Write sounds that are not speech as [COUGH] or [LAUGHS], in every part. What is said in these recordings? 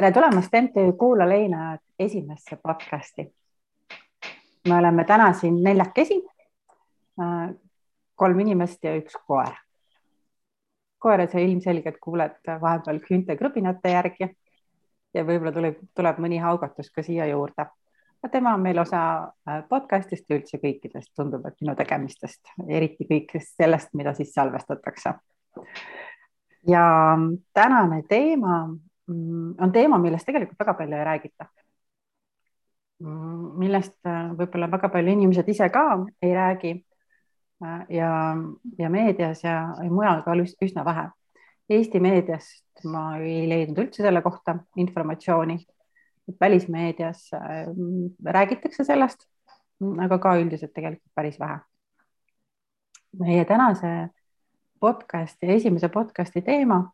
tere tulemast MTÜ Kuula Leina esimesse podcasti. me oleme täna siin neljakesi. kolm inimest ja üks koer. koera sa ilmselgelt kuuled vahepeal küünte krõbinate järgi ja võib-olla tuleb, tuleb mõni haugatus ka siia juurde. tema on meil osa äh, podcastist ja üldse kõikidest, tundub, et minu tegemistest, eriti kõigest sellest, mida siis salvestatakse. ja tänane teema on teema, millest tegelikult väga palju ei räägita. Mm, millest äh, võib-olla väga palju inimesed ise ka ei räägi äh, ja, ja meedias ja, ja mujal ka üsna vähe. Eesti meediast ma ei leidnud üldse selle kohta informatsiooni. välismeedias äh, räägitakse sellest, aga ka üldiselt tegelikult päris vähe. meie tänase podcasti, esimese podcasti teema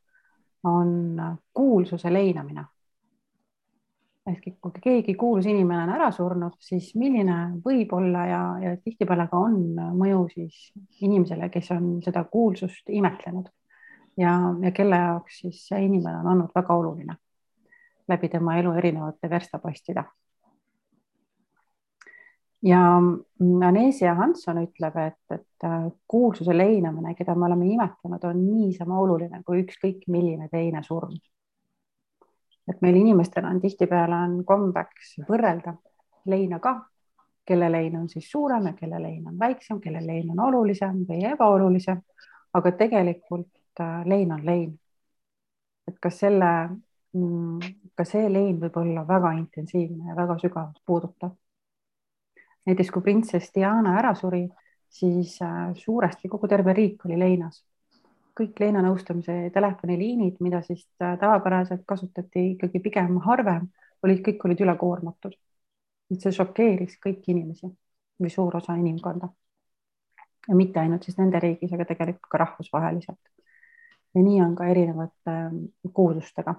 on kuulsuse leinamine. ehk kui keegi kuulus inimene on ära surnud, siis milline võib olla ja, ja tihtipeale ka on mõju siis inimesele, kes on seda kuulsust imetlenud ja, ja kelle jaoks siis see inimene on olnud väga oluline läbi tema elu erinevate verstapostide ja Anesia Hanson ütleb, et, et äh, kuulsuse leinamine, keda me oleme imetlenud, on niisama oluline kui ükskõik milline teine surm. et meil inimestena on tihtipeale on kombeks võrrelda leina ka, kelle lein on siis suurem ja kelle lein on väiksem, kelle lein on olulisem või ebaolulisem, aga tegelikult äh, lein on lein. et kas selle, mm, ka see lein võib olla väga intensiivne ja väga sügavalt puudutav näiteks kui printsess Diana ära suri, siis äh, suuresti kogu terve riik oli leinas. kõik leinanõustamise telefoniliinid, mida siis äh, tavapäraselt kasutati ikkagi pigem harvem, olid, kõik olid ülekoormatud. et see šokeeris kõiki inimesi või suur osa inimkonda. ja mitte ainult siis nende riigis, aga tegelikult ka rahvusvaheliselt. ja nii on ka erinevate ähm, kuulsustega.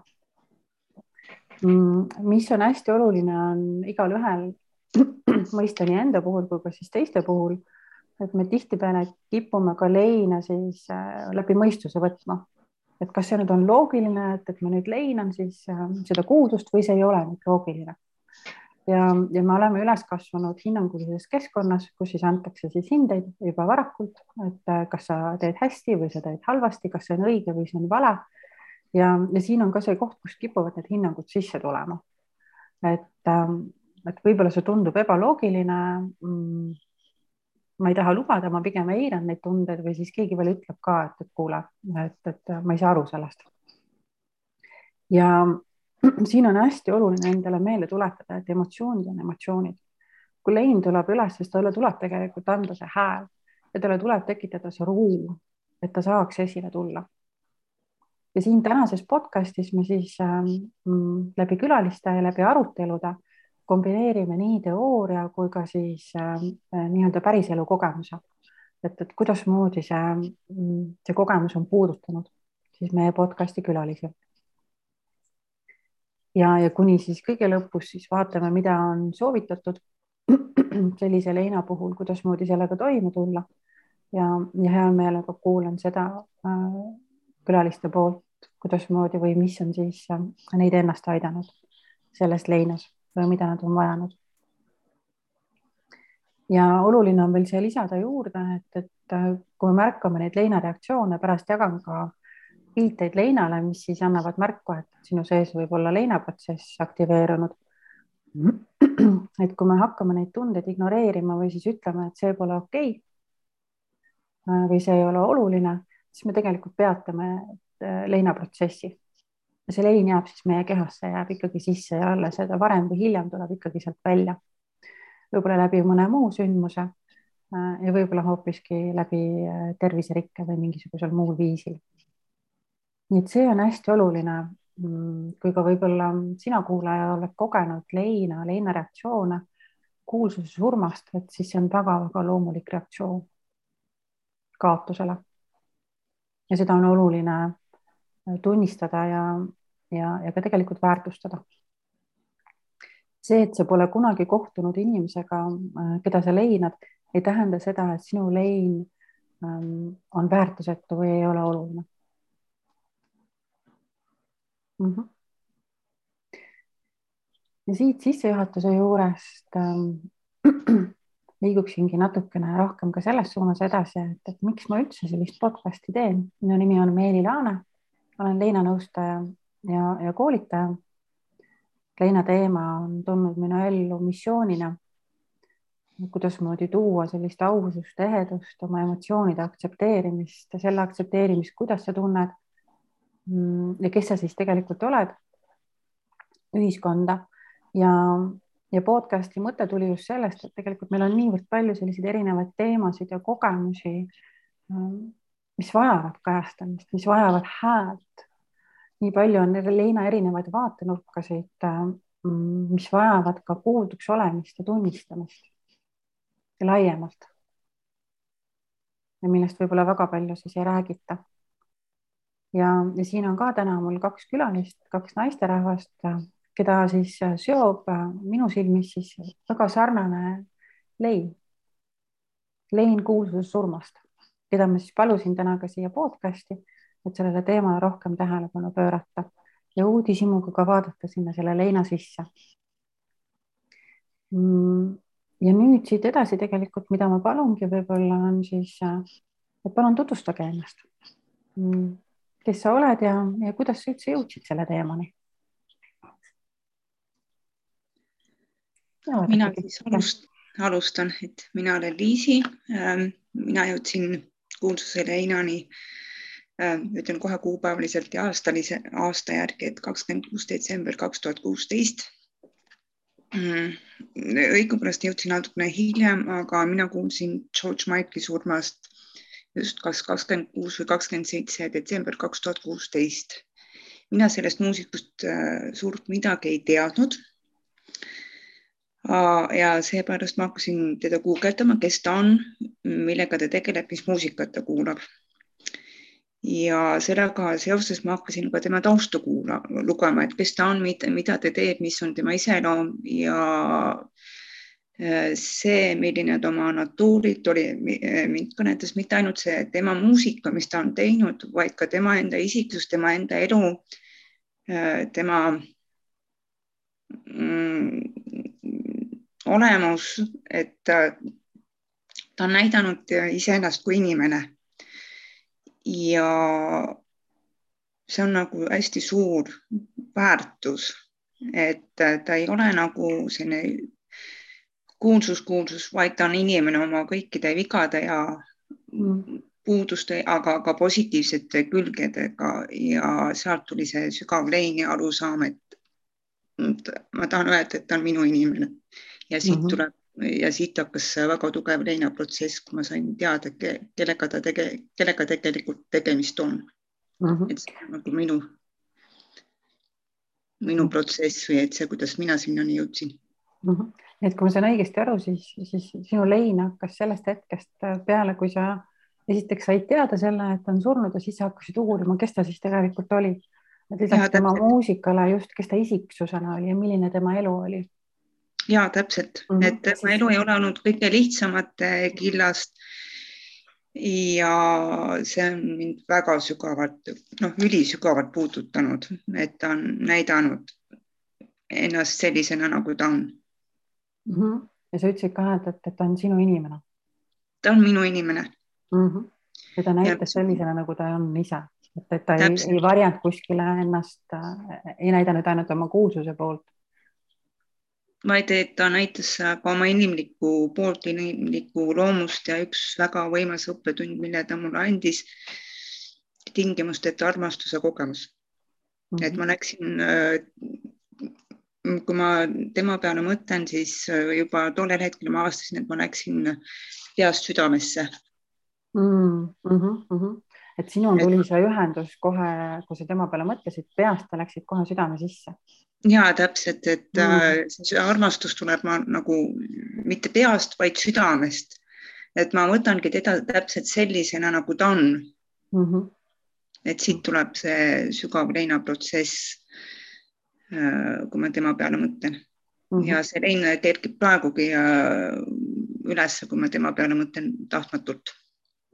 Mm, mis on hästi oluline, on igalühel [CLEARS THROAT] mõista nii enda puhul kui ka siis teiste puhul, et me tihtipeale kipume ka leina siis äh, läbi mõistuse võtma. et kas see nüüd on loogiline, et, et ma nüüd leinan siis äh, seda kuulsust või see ei ole nüüd loogiline. ja, ja me oleme üles kasvanud hinnangulises keskkonnas, kus siis antakse siis hindeid juba varakult, et äh, kas sa teed hästi või sa teed halvasti, kas see on õige või see on vale. ja, ja siin on ka see koht, kust kipuvad need hinnangud sisse tulema. et ähm, et võib-olla see tundub ebaloogiline mm,. ma ei taha lubada, ma pigem eiran neid tundeid või siis keegi veel ütleb ka, et, et kuule, et, et ma ei saa aru sellest. ja [CLEARS THROAT] siin on hästi oluline endale meelde tuletada, et emotsioonid on emotsioonid. kui lein tuleb üles, siis talle tuleb tegelikult anda see hääl ja talle tuleb tekitada see ruum, et ta saaks esile tulla ja siin tänases podcastis me siis ähm, läbi külaliste ja läbi arutelude kombineerime nii teooria kui ka siis äh, nii-öelda päriselu kogemuse. et, et kuidasmoodi see, see kogemus on puudutanud siis meie podcast'i külalisi. ja, ja kuni siis kõige lõpus siis vaatame, mida on soovitatud [CLEARS THROAT] sellise leina puhul, kuidasmoodi sellega toime tulla. ja, ja hea meelega kuulan seda äh, külaliste poolt, kuidasmoodi või mis on siis äh, neid ennast aidanud selles leinas või mida nad on vajanud. ja oluline on veel siia lisada juurde, et, et äh, kui me märkame neid leinareaktsioone, pärast jagan ka viiteid leinale, mis siis annavad märku, et sinu sees võib olla leinaprotsess aktiveerunud. et kui me hakkame neid tundeid ignoreerima või siis ütleme, et see pole okei okay, äh, või see ei ole oluline, siis me tegelikult peatame äh, leinaprotsessi ja see lein jääb siis meie kehasse, jääb ikkagi sisse ja alles ta varem või hiljem tuleb ikkagi sealt välja. võib-olla läbi mõne muu sündmuse äh, ja võib-olla hoopiski läbi äh, terviserikke või mingisugusel muul viisil. nii et see on hästi oluline. Mm, kui ka võib-olla sina, kuulaja, oled kogenud leina, leinareaktsioone kuulsuse surmast, et siis see on väga-väga loomulik reaktsioon kaotusele. ja seda on oluline tunnistada ja, ja, ja ka tegelikult väärtustada. see, et sa pole kunagi kohtunud inimesega, äh, keda sa leinad, ei tähenda seda, et sinu lein ähm, on väärtusetu või ei ole oluline mm. -hmm. ja siit sissejuhatuse juurest ähm, [CLEARS THROAT] liiguksingi natukene rohkem ka selles suunas edasi, et, et miks ma üldse sellist podcast'i teen. minu nimi on Meeli Laane, olen leinanõustaja ja, ja koolitaja. leina teema on tulnud minu ellu missioonina. kuidasmoodi tuua sellist ausust, ehedust, oma emotsioonide aktsepteerimist selle aktsepteerimist, kuidas sa tunned. Mm, ja kes sa siis tegelikult oled ühiskonda ja ja podcast'i mõte tuli just sellest, et tegelikult meil on niivõrd palju selliseid erinevaid teemasid ja kogemusi, ähm, mis vajavad kajastamist, mis vajavad häält. nii palju on leina erinevaid vaatenurkasid, ähm, mis vajavad ka kuulduks olemist ja tunnistamist ja laiemalt. ja millest võib-olla väga palju siis ei räägita. ja, ja siin on ka täna mul kaks külalist, kaks naisterahvast keda siis äh, seob äh, minu silmis siis väga sarnane lein, lein kuulsusest surmast, keda ma siis palusin täna ka siia podcast'i, et sellele teemale rohkem tähelepanu pöörata ja uudishimuga ka vaadata sinna selle leina sisse. Mm, ja nüüd siit edasi tegelikult, mida ma palungi, võib-olla on siis, äh, et palun tutvustage ennast. Mm, kes sa oled ja, ja kuidas sa üldse jõudsid selle teemani? mina siis alust, alustan, et mina olen Liisi. Ähm, mina jõudsin kuulsuse leinani, ähm, ütlen kohe kuupäevaliselt ja aastalise aasta järgi, et kakskümmend kuus detsember kaks tuhat kuusteist. Mm, õigupoolest jõudsin natukene hiljem, aga mina kuulsin George Michael'i surmast just kas kakskümmend kuus või kakskümmend seitse detsember kaks tuhat kuusteist. mina sellest muusikust äh, suurt midagi ei teadnud ja seepärast ma hakkasin teda guugeldama, kes ta on, millega ta tegeleb, mis muusikat ta kuulab. ja sellega seoses ma hakkasin ka tema tausta kuula, lugema, et kes ta on, mida ta teeb, mis on tema iseloom ja äh, see, milline ta oma natuurilt oli, mind kõnetas mitte ainult see tema muusika, mis ta on teinud, vaid ka tema enda isiksus, tema enda elu, äh, tema mm, olemus, et ta on näidanud iseennast kui inimene. ja see on nagu hästi suur väärtus, et ta ei ole nagu selline kuulsus, kuulsus, vaid ta on inimene oma kõikide vigade ja mm. puuduste, aga ka positiivsete külgedega ja sealt tuli see sügav lein ja arusaam, et ma tahan öelda, et ta on minu inimene ja siit mm -hmm. tuleb ja siit hakkas väga tugev leinaprotsess, kui ma sain teada, kellega ta tege-, kellega tegelikult tegemist on mm. -hmm. et see on nagu minu, minu protsess või et see, kuidas mina sinnani jõudsin mm. -hmm. et kui ma sain õigesti aru, siis, siis sinu lein hakkas sellest hetkest peale, kui sa esiteks said teada selle, et ta on surnud ja siis sa hakkasid uurima, kes ta siis tegelikult oli. et lisaks ja, tema muusikale just, kes ta isiksusena oli ja milline tema elu oli ja täpselt mm, -hmm. et tema elu ei ole olnud kõige lihtsamat killast. ja see on mind väga sügavalt, noh, ülisügavalt puudutanud, et ta on näidanud ennast sellisena, nagu ta on mm. -hmm. ja sa ütlesid ka, et, et ta on sinu inimene. ta on minu inimene mm. -hmm. ja ta näitas ja... sellisena, nagu ta on ise, et, et ta ei, ei varjanud kuskile ennast, ei näidanud ainult oma kuulsuse poolt vaid et ta näitas ka oma inimlikku poolt, inimlikku loomust ja üks väga võimas õppetund, mille ta mulle andis, tingimusteta armastuse kogemus mm. -hmm. et ma läksin, äh, kui ma tema peale mõtlen, siis äh, juba tollel hetkel ma avastasin, et ma läksin peast südamesse mm. -hmm, mm -hmm. et sinul tuli see ühendus kohe, kui sa tema peale mõtlesid, peast läksid kohe südame sisse ja täpselt, et mm. Äh, see armastus tuleb ma nagu mitte peast, vaid südamest. et ma võtangi teda täpselt sellisena, nagu ta on mm. -hmm. et siit tuleb see sügav leinaprotsess. Äh, kui ma tema peale mõtlen mm -hmm. ja see lein kerkib praegugi äh, ülesse, kui ma tema peale mõtlen tahtmatult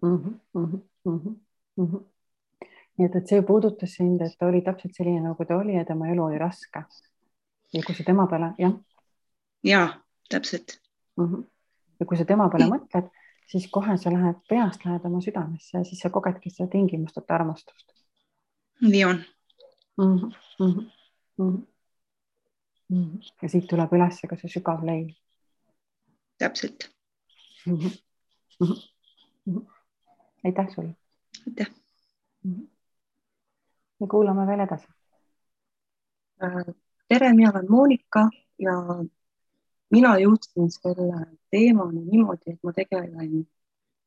mm. -hmm. Mm -hmm nii et, et see puudutas sind, et ta oli täpselt selline, nagu ta oli ja tema elu oli raske. ja kui sa tema peale, jah. ja täpselt mm. -hmm. ja kui sa tema peale mõtled, siis kohe sa lähed peast, lähed oma südamesse ja siis sa kogedki seda tingimusteta armastust. nii on mm. -hmm. Mm -hmm. Mm -hmm. ja siit tuleb üles ka see sügav lein. täpselt mm. -hmm. Mm -hmm. aitäh sulle. aitäh mm. -hmm. Ja kuulame veel edasi. Äh, tere, mina olen Monika ja mina jõudsin selle teemani niimoodi, et ma tegelen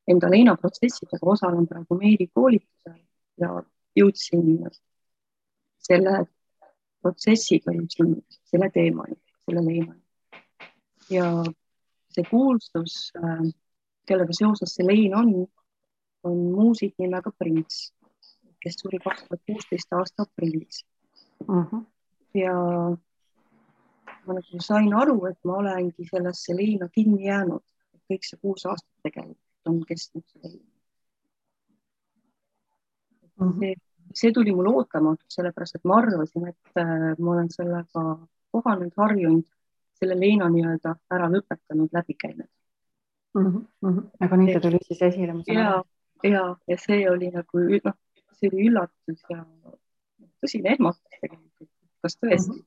enda leinaprotsessidega, osalen praegu meedikoolitusel ja jõudsin selle protsessiga jõudsin selle teemani, selle leinani. ja see kuulsus, äh, kellega seoses see lein on, on muusik nimega Prints, kes suri kaks tuhat kuusteist aasta aprillis uh. Mhm. -huh. ja ma nagu sain aru, et ma olengi sellesse leina kinni jäänud, kõik see kuus aastat tegelikult on kestnud see lein uh. Mhm. -huh. see tuli mulle ootamatult, sellepärast et ma arvasin, et äh, ma olen sellega kohanenud, harjunud, selle leina nii-öelda ära lõpetanud, läbi käinud mm. -hmm. aga nüüd ta tuli siis esile. ja, ja, ja see oli nagu noh, see oli üllatus ja tõsine ehmatus tegelikult, kas tõesti mm. -hmm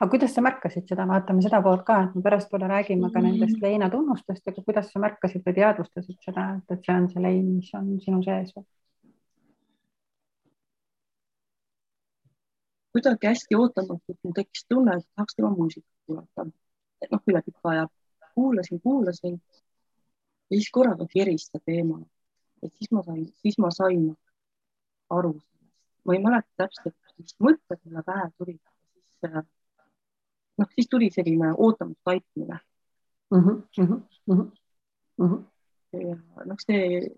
aga kuidas sa märkasid seda, vaatame seda poolt ka, et me pärastpoole räägime ka nendest Mm. leina tunnustest, aga kuidas sa märkasid või teadvustasid seda, et see on see lein, mis on sinu sees? kuidagi hästi ootamatult mul tekkis tunne, et tahaks tema muusikat kuulata. et noh, üle pika aja kuulasin, kuulasin ja siis korraga keris see teema. et siis ma sain, siis ma sain aru sellest. ma ei mäleta täpselt, mis mõtted mulle pähe tulid, siis äh, noh, siis tuli selline ootamatu taipmine mm. -hmm, mm -hmm. ja noh, see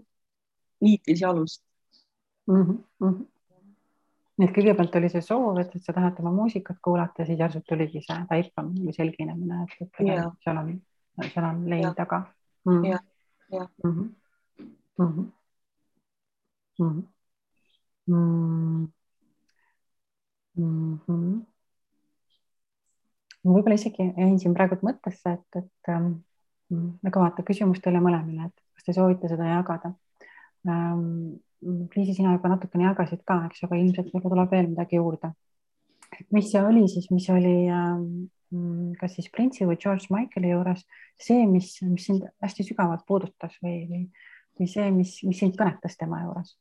niitis jalust mm. -hmm. nii et kõigepealt oli see soov, et, et sa tahad tema muusikat kuulata, siis järsult tuligi see taipamine või selginemine, et, et Yeah. seal on, seal on lein Jah. taga mm. -hmm. Jah, jah. mm. -hmm. Mm -hmm. Mm -hmm. Mm -hmm. ma võib-olla isegi jäin siin praegu mõttesse, et, et ähm, aga vaata küsimus teile mõlemile, et kas te soovite seda jagada ähm,? Liisi, sina juba natukene jagasid ka, eks aga ilmselt võib-olla tuleb veel midagi juurde. mis see oli siis, mis oli ähm, kas siis Prince'i või George Michaeli juures see, mis, mis sind hästi sügavalt puudutas või, või, või see, mis, mis sind kõnetas tema juures?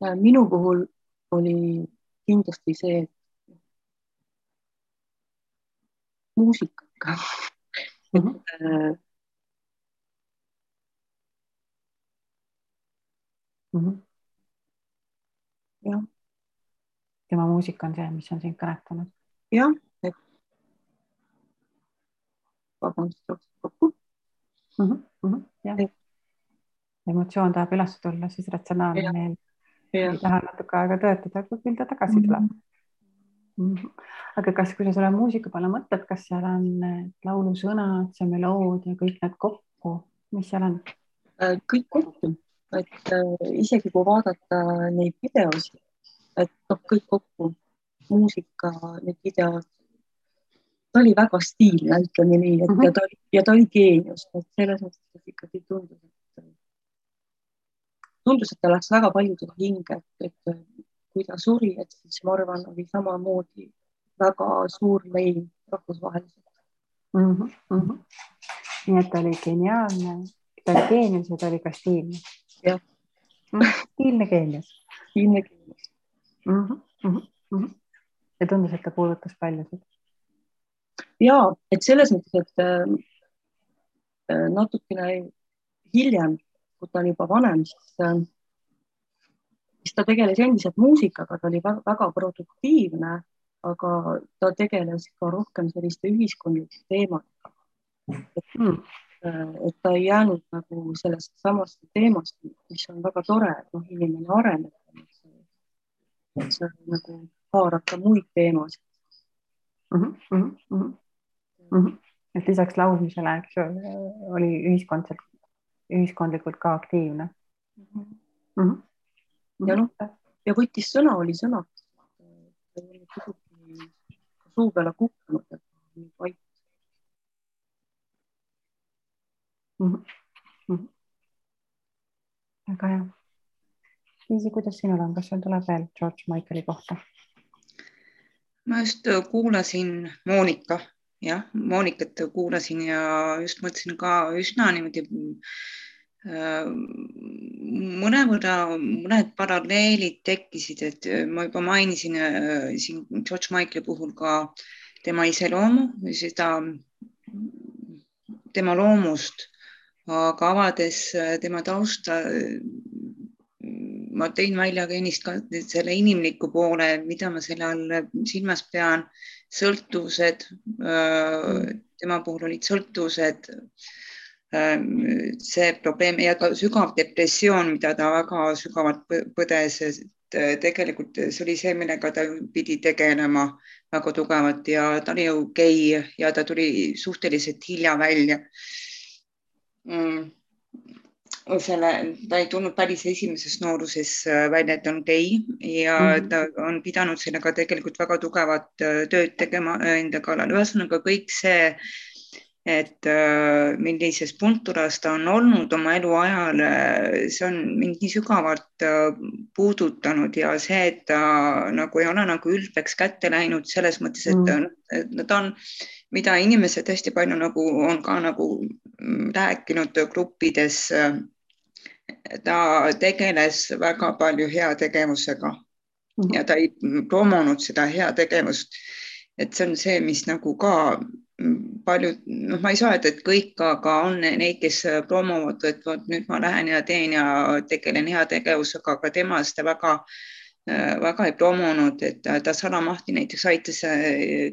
Minu puhul oli kindlasti see muusikaga mm. -hmm. et mm [LAUGHS] -hmm. jah, tema muusika on see, mis on sind kõnetanud. jah, et vabandust, jooksis kokku mm. -hmm. Mm -hmm. jah. emotsioon tahab üles tulla, siis ratsionaalne Ja. meel ja ei taha natuke aega töötada, küll ta tagasi tuleb mm. -hmm. aga kas, kui sa selle muusika peale mõtled, kas seal on laulusõnad, see meloodia, kõik need kokku, mis seal on? Äh, kõik kokku, et äh, isegi kui vaadata neid videosid, et noh, kõik kokku, muusika, need videod, ta oli väga stiilne, ütleme nii, et Mhm. mm -hmm. ja ta oli ja ta oli geenius, et selles mõttes ikkagi tundus, et tundus, et ta läks väga paljudele hinge, et, et kui ta suri, et siis ma arvan, oli samamoodi väga suur lein rahvusvaheliselt. mm. -hmm. Mm -hmm. nii et ta oli geniaalne, ta oli geenius ja ta oli ka stiilne. Jah. stiilne geenius stiilne geenius. mm. -hmm. Mm -hmm. ja tundus, et ta puudutas paljusid. ja et selles mõttes, et äh, natukene hiljem, kui ta oli juba vanem, siis äh, siis ta tegeles endiselt muusikaga, ta oli väga, väga produktiivne, aga ta tegeles ka rohkem selliste ühiskondlike teemadega. et Mm. et ta ei jäänud nagu sellest samast teemast, mis on väga tore, et noh, inimene areneb. et see nagu haarab ka muid teemasid. Mm -hmm. Mm -hmm. Mm -hmm. et lisaks laulmisele, eks ju, oli ühiskondselt, ühiskondlikult ka aktiivne mm. -hmm. ja noh, ja võttis sõna, oli sõna. ta ei olnud kuhugi suu peale kukkunud, et mind vait mm. -hmm. väga hea. Liisi, kuidas sinul on, kas sul tuleb veel George Michaeli kohta? ma just kuulasin Monika, jah, Monikat kuulasin ja just mõtlesin ka üsna niimoodi äh, mõnevõrra mõned paralleelid tekkisid, et ma juba mainisin äh, siin George Michaeli puhul ka tema iseloomu, seda tema loomust, aga avades äh, tema tausta, ma tõin välja ka ennist ka selle inimliku poole, mida ma selle all silmas pean, sõltuvused, tema puhul olid sõltuvused, see probleem ja ka sügav depressioon, mida ta väga sügavalt põdes, et tegelikult see oli see, millega ta pidi tegelema väga tugevalt ja ta oli ju gei ja ta tuli suhteliselt hilja välja. Mm selle, ta ei tulnud päris esimeses nooruses äh, välja, et ta on gei ja mm -hmm. ta on pidanud sellega tegelikult väga tugevat äh, tööd tegema äh, enda kallal. ühesõnaga kõik see, et millises punturas ta on olnud oma eluajal, see on mind nii sügavalt puudutanud ja see, et ta nagu ei ole nagu ülbeks kätte läinud selles mõttes, et mm -hmm. ta on mida inimesed hästi palju nagu on ka nagu rääkinud gruppides ta tegeles väga palju heategevusega mm -hmm. ja ta ei promonud seda heategevust. et see on see, mis nagu ka paljud, noh, ma ei saa öelda, et kõik, aga on neid, kes promovad, et vot nüüd ma lähen ja teen ja tegelen heategevusega, aga tema seda väga väga ei promonud, et ta salamahti näiteks aitas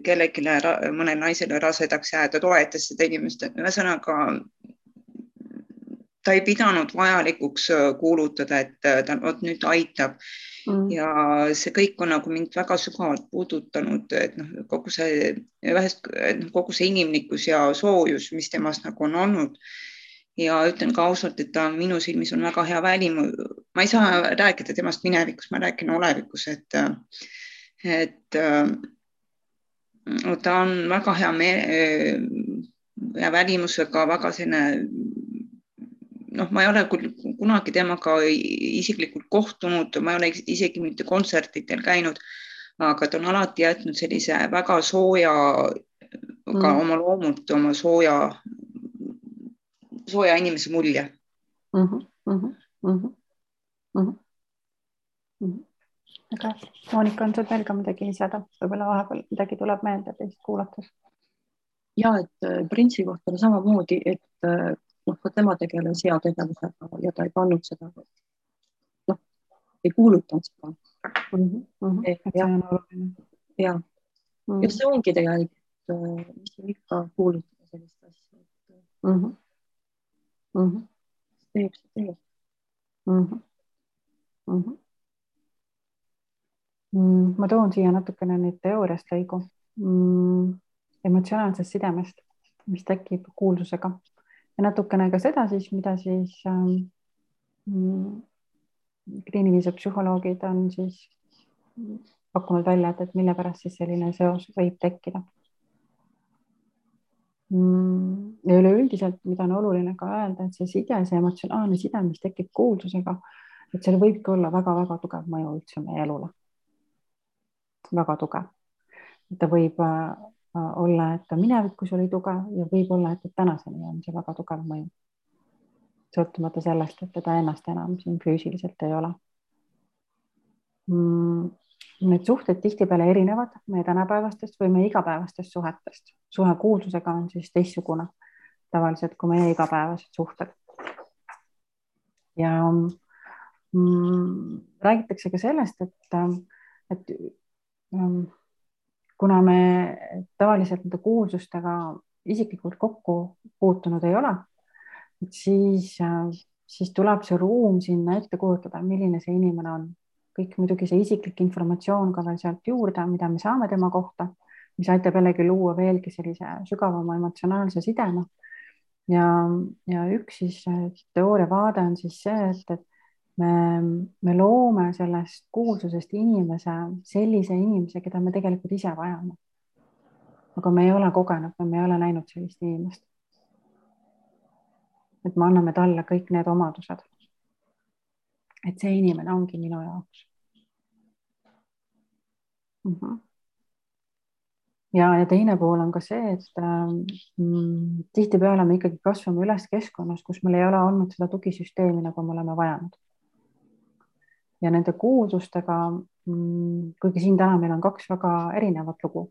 kellelegi, mõnele naisele rasedaks jääda, toetas seda inimest, ühesõnaga ta ei pidanud vajalikuks äh, kuulutada, et äh, ta vot nüüd aitab mm. ja see kõik on nagu mind väga sügavalt puudutanud, et noh, kogu see ühest, noh, kogu see inimlikkus ja soojus, mis temas nagu on olnud. Ja ütlen ka ausalt, et ta minu silmis on väga hea välimu, ma ei saa rääkida temast minevikus, ma räägin olevikus, et, et ta on väga hea me-, ja välimusega väga selline noh, ma ei ole küll kunagi temaga isiklikult kohtunud, ma ei ole isegi mitte kontsertidel käinud, aga ta on alati jätnud sellise väga sooja mm., ka oma loomult oma sooja, sooja inimese mulje mm. -hmm, mm -hmm, mm -hmm. Mm -hmm. aga Monika, on sul veel ka midagi lisada, võib-olla vahepeal midagi tuleb meelde teist kuulates? ja et äh, Printsi kohta oli samamoodi, et äh, noh, ka tema tegeles heategevusega ja ta ei pannud seda, noh, ei kuulutanud seda mm. -hmm. ehk jah, ja mm, -hmm. ja see ongi tegelikult, äh, mis siin ikka kuulutada sellist asja, et mm -hmm. Mm -hmm. teeb, see teeb mm. ma toon siia natukene nüüd teooriast lõigu mm, emotsionaalsest sidemest, mis tekib kuulsusega ja natukene ka seda siis, mida siis ähm, mm, kliinilised psühholoogid on siis pakkunud välja, et, et mille pärast siis selline seos võib tekkida. Ja üleüldiselt, mida on oluline ka öelda, et see side, see emotsionaalne side, mis tekib kuulsusega, et seal võibki olla väga-väga tugev mõju üldse meie elule. väga tugev. ta võib äh, olla, et ta minevikus oli tugev ja võib-olla, et tänaseni on see väga tugev mõju. sõltumata sellest, et teda ennast enam siin füüsiliselt ei ole mm,. Need suhted tihtipeale erinevad meie tänapäevastest või meie igapäevastest suhetest. Suhe kuulsusega on siis teistsugune tavaliselt kui meie igapäevased suhted. ja mm, räägitakse ka sellest, et, et mm, kuna me tavaliselt nende kuulsustega isiklikult kokku puutunud ei ole, et siis, siis tuleb see ruum sinna ette kujutada, milline see inimene on. kõik muidugi see isiklik informatsioon ka veel sealt juurde, mida me saame tema kohta, mis aitab jällegi luua veelgi sellise sügavama emotsionaalse sideme. ja, ja üks siis teooria vaade on siis see, et, et, me, me loome sellest kuulsusest inimese, sellise inimese, keda me tegelikult ise vajame. aga me ei ole kogenud või me ei ole näinud sellist inimest. et me anname talle kõik need omadused. et see inimene ongi minu jaoks mm. -hmm ja, ja teine pool on ka see, et mm, tihtipeale me ikkagi kasvame üles keskkonnas, kus meil ei ole olnud seda tugisüsteemi, nagu me oleme vajanud ja nende kuulsustega, mm, kuigi siin täna meil on kaks väga erinevat lugu.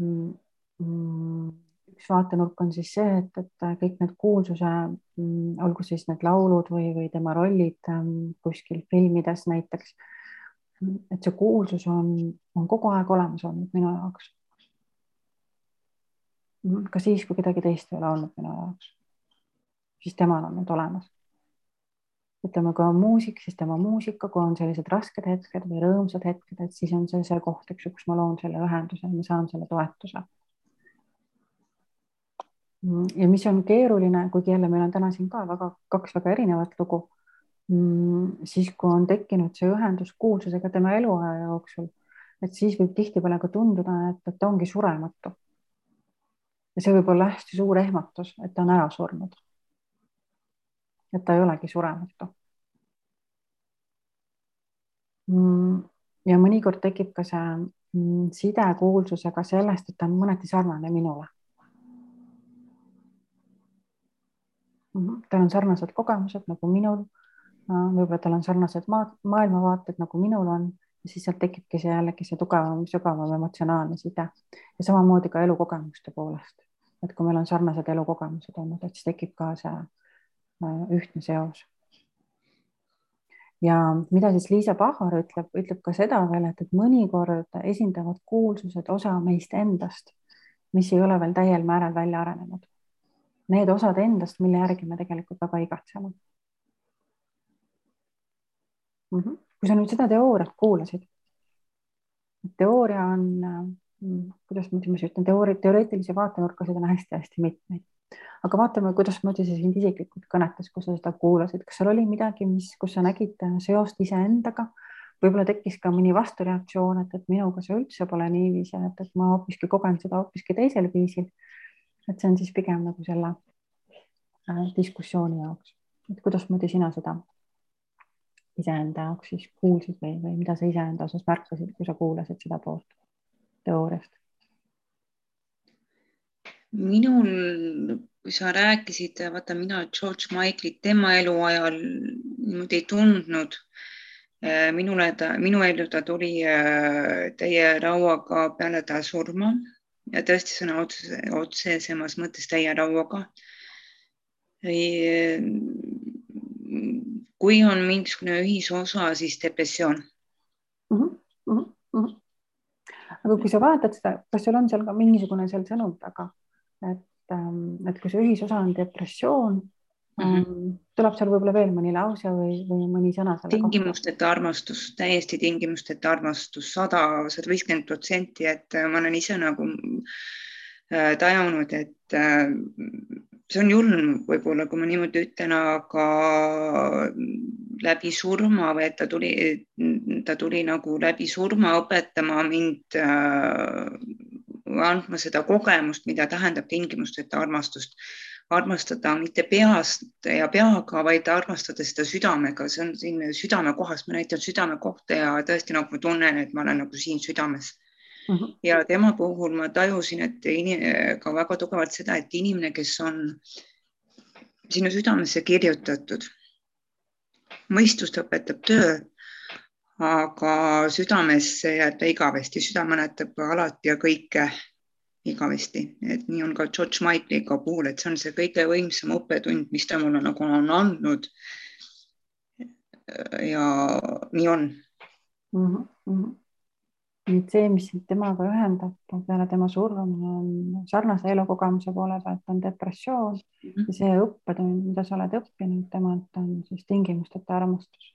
Mm, üks vaatenurk on siis see, et, et kõik need kuulsuse, olgu siis need laulud või, või tema rollid kuskil filmides näiteks. et see kuulsus on, on kogu aeg olemas olnud minu jaoks. Ka siis, kui kedagi teist ei ole olnud minu jaoks, siis temal on need olemas ütleme, kui on muusik, siis tema muusika, kui on sellised rasked hetked või rõõmsad hetked, et siis on see see koht, eks ju, kus ma loon selle ühenduse, ma saan selle toetuse. ja mis on keeruline, kuigi jälle meil on täna siin ka väga kaks väga erinevat lugu, siis kui on tekkinud see ühendus kuulsusega tema eluaja jooksul, et siis võib tihtipeale ka tunduda, et, et ta ongi surematu. Ja see võib olla hästi suur ehmatus, et ta on ära surnud et ta ei olegi surematu. Mm, ja mõnikord tekib ka see mm, side kuulsusega sellest, et ta on mõneti sarnane minule. Mm, tal on sarnased kogemused nagu minul. võib-olla tal on sarnased maailmavaated nagu minul on ja siis sealt tekibki see jällegi see tugevam, sügavam emotsionaalne side ja samamoodi ka elukogemuste poolest, et kui meil on sarnased elukogemused olnud, et siis tekib ka see Äh, ühtne seos. ja mida siis Liisa Pahvar ütleb, ütleb ka seda veel, et, et mõnikord esindavad kuulsused osa meist endast, mis ei ole veel täiel määral välja arenenud. Need osad endast, mille järgi me tegelikult väga igatseme mm. -hmm. kui sa nüüd seda teooriat kuulasid, teooria on, äh, kuidas ma siis ütlen, teooria, teoreetilisi vaatenurkasid on hästi-hästi mitmeid aga vaatame, kuidasmoodi see sind isiklikult kõnetas, kui sa seda kuulasid, kas seal oli midagi, mis, kus sa nägid seost iseendaga? võib-olla tekkis ka mõni vastureaktsioon, et, et minuga see üldse pole niiviisi, et, et ma hoopiski kogen seda hoopiski teisel viisil. et see on siis pigem nagu selle äh, diskussiooni jaoks, et kuidasmoodi sina seda iseenda jaoks siis kuulsid või, või mida sa iseenda osas märkasid, kui sa kuulasid seda poolt teooriast? minul, kui sa rääkisid, vaata mina George Michaelit tema eluajal niimoodi ei tundnud. Äh, minule ta, minu ellu ta tuli äh, täie rauaga peale ta surma ja tõesti sõna otseses, otsesemas mõttes täie rauaga. Äh, kui on mingisugune ühisosa, siis depressioon mm. -hmm. Mm -hmm. Aga kui sa vaatad seda, kas sul on seal ka mingisugune seal sõnum taga? et, ähm, et kui see ühisosa on depressioon mm, -hmm. tuleb seal võib-olla veel mõni lause või, või mõni sõna. tingimusteta armastus, täiesti tingimusteta armastus, sada, sada viiskümmend protsenti, et äh, ma olen ise nagu äh, tajunud, et äh, see on julm võib-olla, kui ma niimoodi ütlen, aga läbi surma või et ta tuli, ta tuli nagu läbi surma õpetama mind andma seda kogemust, mida tähendab tingimusteta armastust. armastada mitte peast ja peaga, vaid armastada seda südamega, see on siin südamekohas, ma näitan südamekohta ja tõesti nagu ma tunnen, et ma olen nagu siin südames Mm -hmm. ja tema puhul ma tajusin, et ka väga tugevalt seda, et inimene, kes on sinu südamesse kirjutatud, mõistust õpetab töö, aga südamesse jääb ta igavesti, süda mäletab alati ja kõike igavesti, et nii on ka George Michaeliga puhul, et see on see kõige võimsam õppetund, mis ta mulle nagu on andnud. ja nii on mm. -hmm. Nüüd see, mis temaga ühendab peale tema surma, on sarnase elukogemuse poole pealt on depressioon mm -hmm. ja see õppetund, mida sa oled õppinud temalt, on siis tingimusteta armastus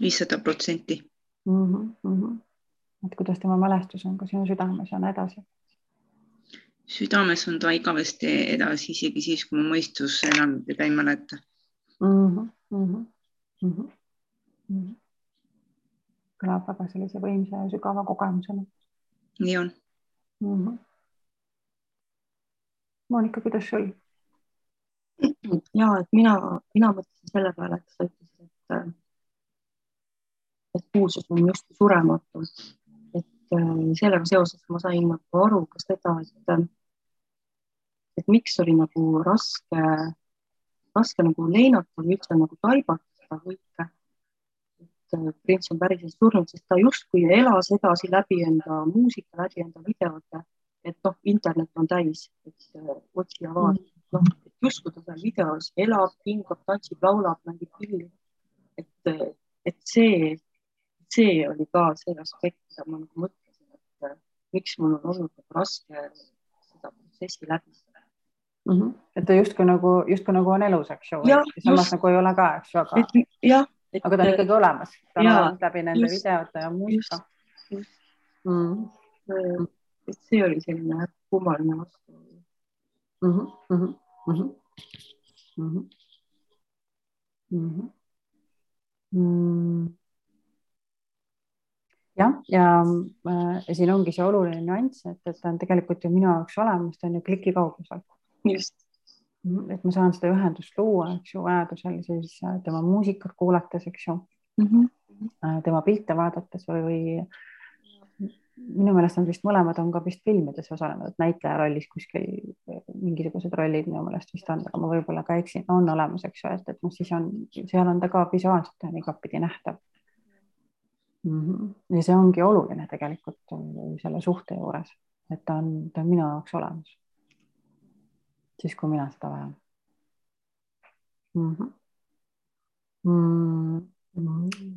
viissada protsenti. Mhm, mhm. et kuidas tema mälestus on ka sinu südames nii edasi? südames on ta igavesti edasi, isegi siis, kui mu mõistus enam teda ei mäleta mm. -hmm, mm -hmm. Mhm. Kõlab väga sellise võimsa ja sügava kogemusena nii on mm. -hmm. Monika, kuidas sul? ja et mina, mina mõtlesin selle peale, et sa ütlesid, et, et kuulsus on justkui surematu. et äh, sellega seoses ma sain nagu aru ka seda, et, et miks oli nagu raske, raske nagu leinata või üldse nagu taibata seda kõike. Prints on päriselt surnud, sest ta justkui elas edasi läbi enda muusika, läbi enda videote et noh, internet on täis, et äh, otsi ja vaata mm., noh, justkui ta seal videos elab, hingab, tantsib, laulab, mängib pilli. et, et see, see oli ka see aspekt, mida ma nagu mõtlesin, et äh, miks mul on olnud nagu raske seda protsessi läbi mm. -hmm. et ta justkui nagu, justkui nagu on elus, eks ju, samas just, nagu ei ole ka, eks ju, aga. jah. Aga ta on ikkagi olemas, läbi nende just, videote ja muusika. Mm. et see oli selline kummaline vastuolu mm. -hmm. Mm -hmm mm. -hmm. Mm -hmm. jah, ja äh, siin ongi see oluline nüanss, et, et ta on tegelikult ju minu jaoks olemas, ta on ju kliki kaugusel. just. Mhm, et ma saan seda ühendust luua, eks ju, vajadusel siis äh, tema muusikat kuulates, eks ju mm. -hmm. tema pilte vaadates või, või minu meelest on vist mõlemad on ka vist filmides osalenud, näitleja rollis kuskil mingisugused rollid minu meelest vist on, aga ma võib-olla ka eksin, on olemas, eks ju, et, et noh, siis on, seal on ta ka visuaalselt on igatpidi nähtav mm. -hmm. ja see ongi oluline tegelikult selle suhte juures, et ta on, ta on minu jaoks olemas. Siis, kui mina seda vajan mm. -hmm. Mm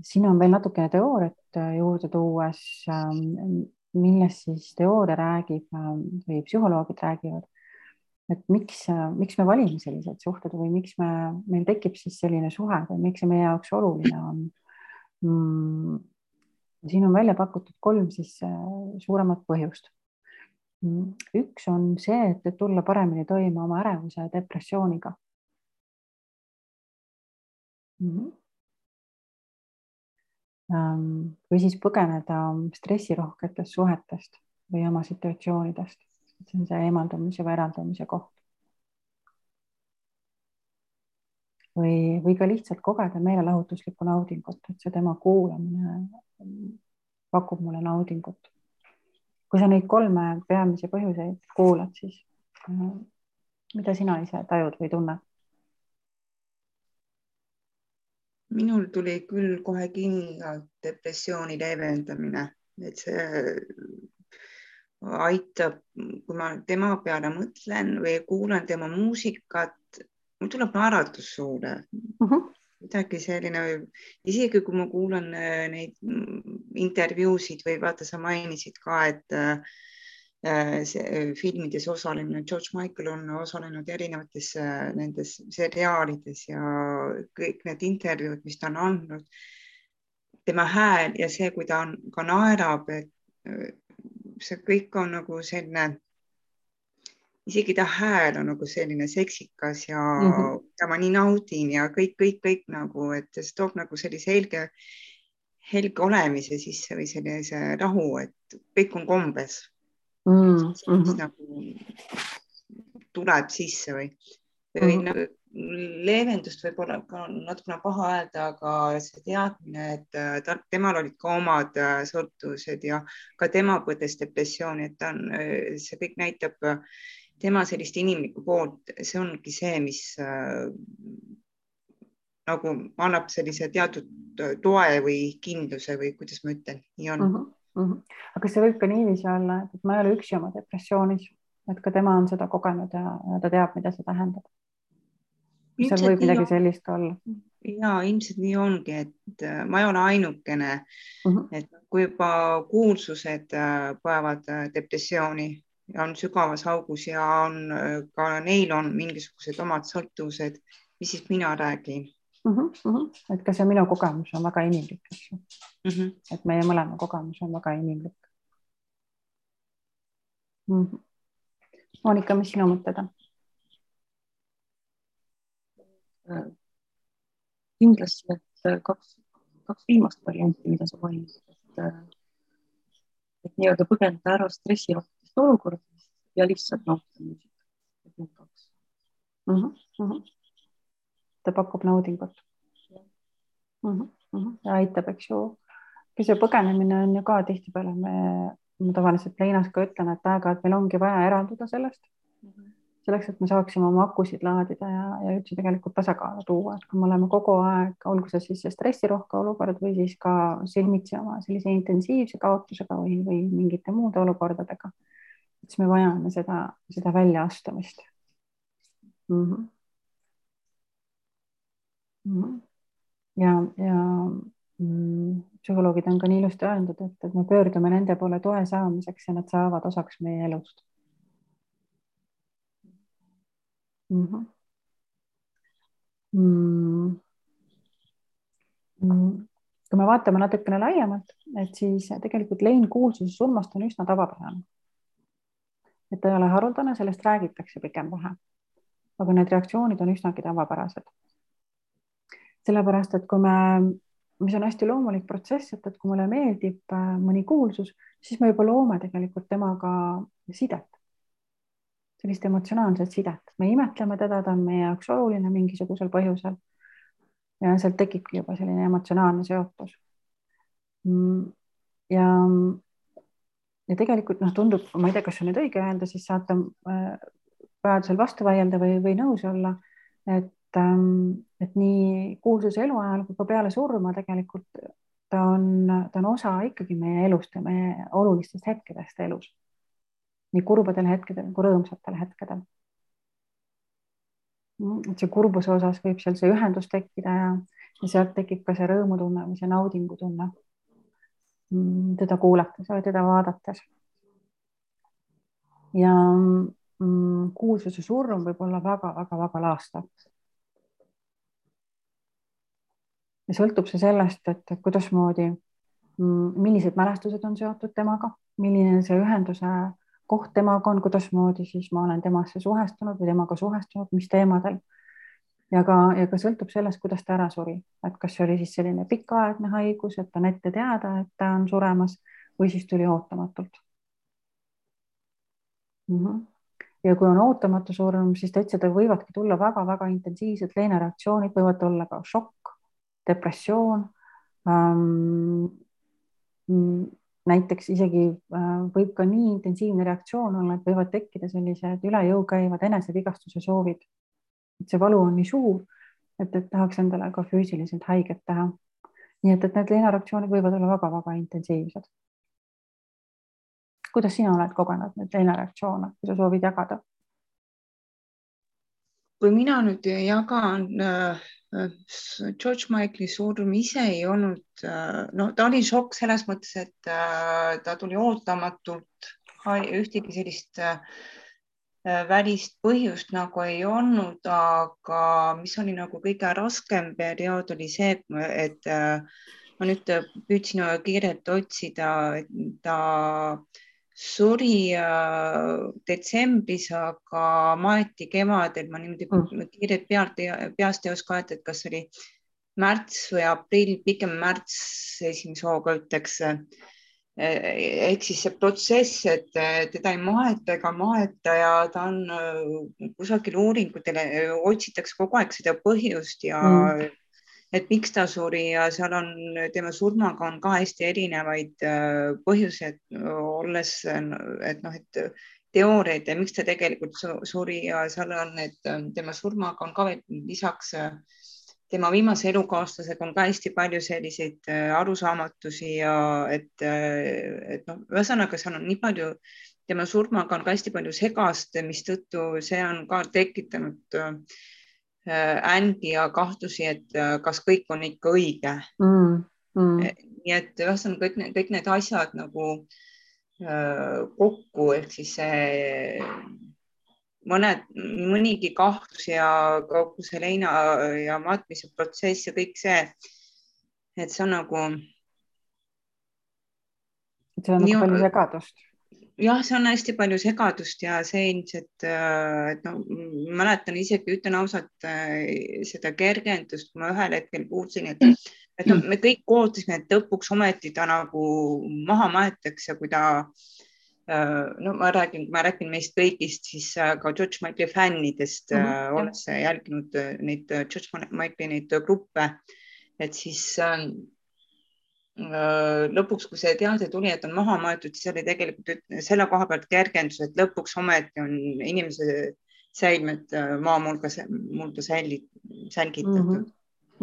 siin on veel natukene teooriat äh, juurde tuues, ähm, millest siis teooria räägib ähm, või psühholoogid räägivad, et miks, äh, miks me valime sellised suhted või miks me, meil tekib siis selline suhe või miks see meie jaoks oluline on mm,. siin on välja pakutud kolm siis äh, suuremat põhjust. Mm, üks on see, et tulla paremini toime oma ärevuse ja depressiooniga mm. -hmm või siis põgeneda stressirohketest suhetest või oma situatsioonidest. see on see eemaldumise või eraldumise koht. või, või ka lihtsalt kogeda meelelahutuslikku naudingut, et see tema kuulamine pakub mulle naudingut. Kui sa neid kolme peamisi põhjuseid kuulad, siis äh, mida sina ise tajud või tunned? minul tuli küll kohe kindlalt depressiooni leevendamine, et see aitab, kui ma tema peale mõtlen või kuulan tema muusikat, mul tuleb naeratus suule uh. -huh. Midagi selline, isegi kui ma kuulan äh, neid intervjuusid või vaata, sa mainisid ka, et äh, Äh, äh, filmides osalemine, George Michael on osalenud erinevates äh, nendes seriaalides ja kõik need intervjuud, mis ta on andnud. tema hääl ja see, kui ta on, ka naerab, et see kõik on nagu selline, isegi ta hääl on nagu selline seksikas ja mm -hmm. ta ma nii naudin ja kõik, kõik, kõik nagu, et see toob nagu sellise helge, helge olemise sisse või sellise rahu, et kõik on kombes mm. -hmm. nagu tuleb sisse või, või mm -hmm. leevendust võib-olla natukene paha öelda, aga see teadmine, et äh, ta, temal olid ka omad äh, sõltuvused ja ka tema põdes depressiooni, et ta on, äh, see kõik näitab tema sellist inimlikku poolt, see ongi see, mis äh, nagu annab sellise teatud toe või kindluse või kuidas ma ütlen, nii on mm. -hmm mm. -hmm. aga see võib ka niiviisi olla, et ma ei ole üksi oma depressioonis, et ka tema on seda kogenud ja, ja ta teab, mida see tähendab. seal võib midagi sellist olla. ja ilmselt nii ongi, et äh, ma ei ole ainukene mm, -hmm. et kui juba kuulsused äh, põevad äh, depressiooni on sügavas augus ja on ka neil on mingisugused omad sõltuvused, mis siis mina räägin mm. -hmm. et ka see minu kogemus on väga inimlik, eks ju mm. -hmm. et meie mõlema kogemus on väga inimlik mm. -hmm. Monika, mis sinu mõtted on? kindlasti need kaks kaks viimast varianti, mida sa mainisid, et, et nii-öelda põgeneda ära stressirohketest olukordadest ja lihtsalt nautida muusikat. Need kaks mm. -hmm. Mm -hmm. ta pakub naudingut mm. -hmm. Mm -hmm. ja aitab, eks ju. see põgenemine on ju ka tihtipeale me, ma tavaliselt Leinas ka ütlen, et aeg-ajalt meil ongi vaja eralduda sellest mm. -hmm selleks, et me saaksime oma akusid laadida ja, ja üldse tegelikult tasakaalu tuua, et kui me oleme kogu aeg, olgu see siis see stressirohke olukord või siis ka silmitsi oma sellise intensiivse kaotusega või, või mingite muude olukordadega, siis me vajame seda, seda väljaastumist mm. -hmm. Mm -hmm. ja, ja mm, psühholoogid on ka nii ilusti öeldud, et, et me pöördume nende poole toe saamiseks ja nad saavad osaks meie elust mm. -hmm. Mm. Mm. kui me vaatame natukene laiemalt, et siis tegelikult lein kuulsuse surmast on üsna tavapärane. Et ta ei ole haruldane, sellest räägitakse pigem vähe. aga need reaktsioonid on üsnagi tavapärased. sellepärast, et kui me, mis on hästi loomulik protsess, et, et kui mulle meeldib äh, mõni kuulsus, siis me juba loome tegelikult temaga sidet sellist emotsionaalset sidet, me imetleme teda, ta on meie jaoks oluline mingisugusel põhjusel. ja sealt tekibki juba selline emotsionaalne seotus. Mm, ja, ja tegelikult noh, tundub, ma ei tea, kas see on nüüd õige öelda, siis saate äh, vajadusel vastu vaielda või, või nõus olla, et, ähm, et nii kuulsuse eluajal kui ka peale surma tegelikult ta on, ta on osa ikkagi meie elust ja meie olulistest hetkedest elus nii kurbadel hetkedel kui rõõmsatel hetkedel. Et see kurbuse osas võib seal see ühendus tekkida ja, ja sealt tekib ka see rõõmutunne või see naudingutunne teda kuulates või teda vaadates. ja mm, kuulsuse surm võib olla väga-väga-väga laastav. ja sõltub see sellest, et kuidasmoodi, millised mälestused on seotud temaga, milline see ühenduse koht temaga on, kuidasmoodi siis ma olen temasse suhestunud või temaga suhestunud, mis teemadel. Ja ka, ja ka sõltub sellest, kuidas ta ära suri, et kas see oli siis selline pikaaegne haigus, et on ette teada, et ta on suremas või siis tuli ootamatult mm. -hmm. ja kui on ootamatu surm, siis täitsa võivadki tulla väga-väga intensiivsed leenereaktsioonid, võivad olla ka šokk, depressioon ähm, näiteks isegi äh, võib ka nii intensiivne reaktsioon olla, et võivad tekkida sellised üle jõu käivad enesevigastuse soovid. Et see valu on nii suur, et, et tahaks endale ka füüsiliselt haiget teha. nii et, et need leinareaktsioonid võivad olla väga-väga intensiivsed. kuidas sina oled kogenud neid leinareaktsioone, kui sa soovid jagada? kui mina nüüd jagan äh, George Michael'i surm ise ei olnud, äh, no ta oli šokk selles mõttes, et äh, ta tuli ootamatult, ühtegi sellist välist põhjust nagu ei olnud, aga mis oli nagu kõige raskem periood, oli see, et ma nüüd püüdsin kiirelt otsida, ta suri äh, detsembris, aga maeti kevadel, ma niimoodi mm. kiirelt pealt, peast ei oska öelda, et kas oli märts või aprill, pigem märts esimese hooga ütleks. Ehk siis see protsess, et teda ei maeta ega maeta ja ta on äh, kusagil uuringutele, otsitakse kogu aeg seda põhjust ja mm. et miks ta suri ja seal on tema surmaga on ka hästi erinevaid põhjuseid, olles, et noh, et teooriaid ja miks ta tegelikult suri ja seal on, äh, tema surmaga on ka lisaks äh, tema viimase elukaaslasega on ka hästi palju selliseid arusaamatusi ja et, et noh, ühesõnaga seal on nii palju, tema surmaga on ka hästi palju segast, mistõttu see on ka tekitanud äh, Äh, ängi ja kahtlusi, et äh, kas kõik on ikka õige mm,. Mm. Nii et ühesõnaga kõik need, kõik need asjad nagu äh, kokku ehk siis see mõned, mõnigi kahtlus ja kogu see leina ja matmise protsess ja kõik see, et see on nagu. seal on nagu palju segadust jah, see on hästi palju segadust ja see ilmselt, äh, et no mäletan isegi, ütlen ausalt äh, seda kergendust, kui ma ühel hetkel kuulsin, et et noh, me kõik ootasime, et lõpuks ometi ta nagu maha maetakse, kui ta no ma räägin, ma räägin meist kõigist, siis ka George Michael'i fännidest mm, -hmm. olles jälginud neid George Michael'i neid gruppe, et siis lõpuks, kui see teade tuli, et on maha maetud, siis oli tegelikult selle koha pealt kergendus, et lõpuks ometi on inimese säilmed maa mulga, mulda säili, sälgitatud mm. -hmm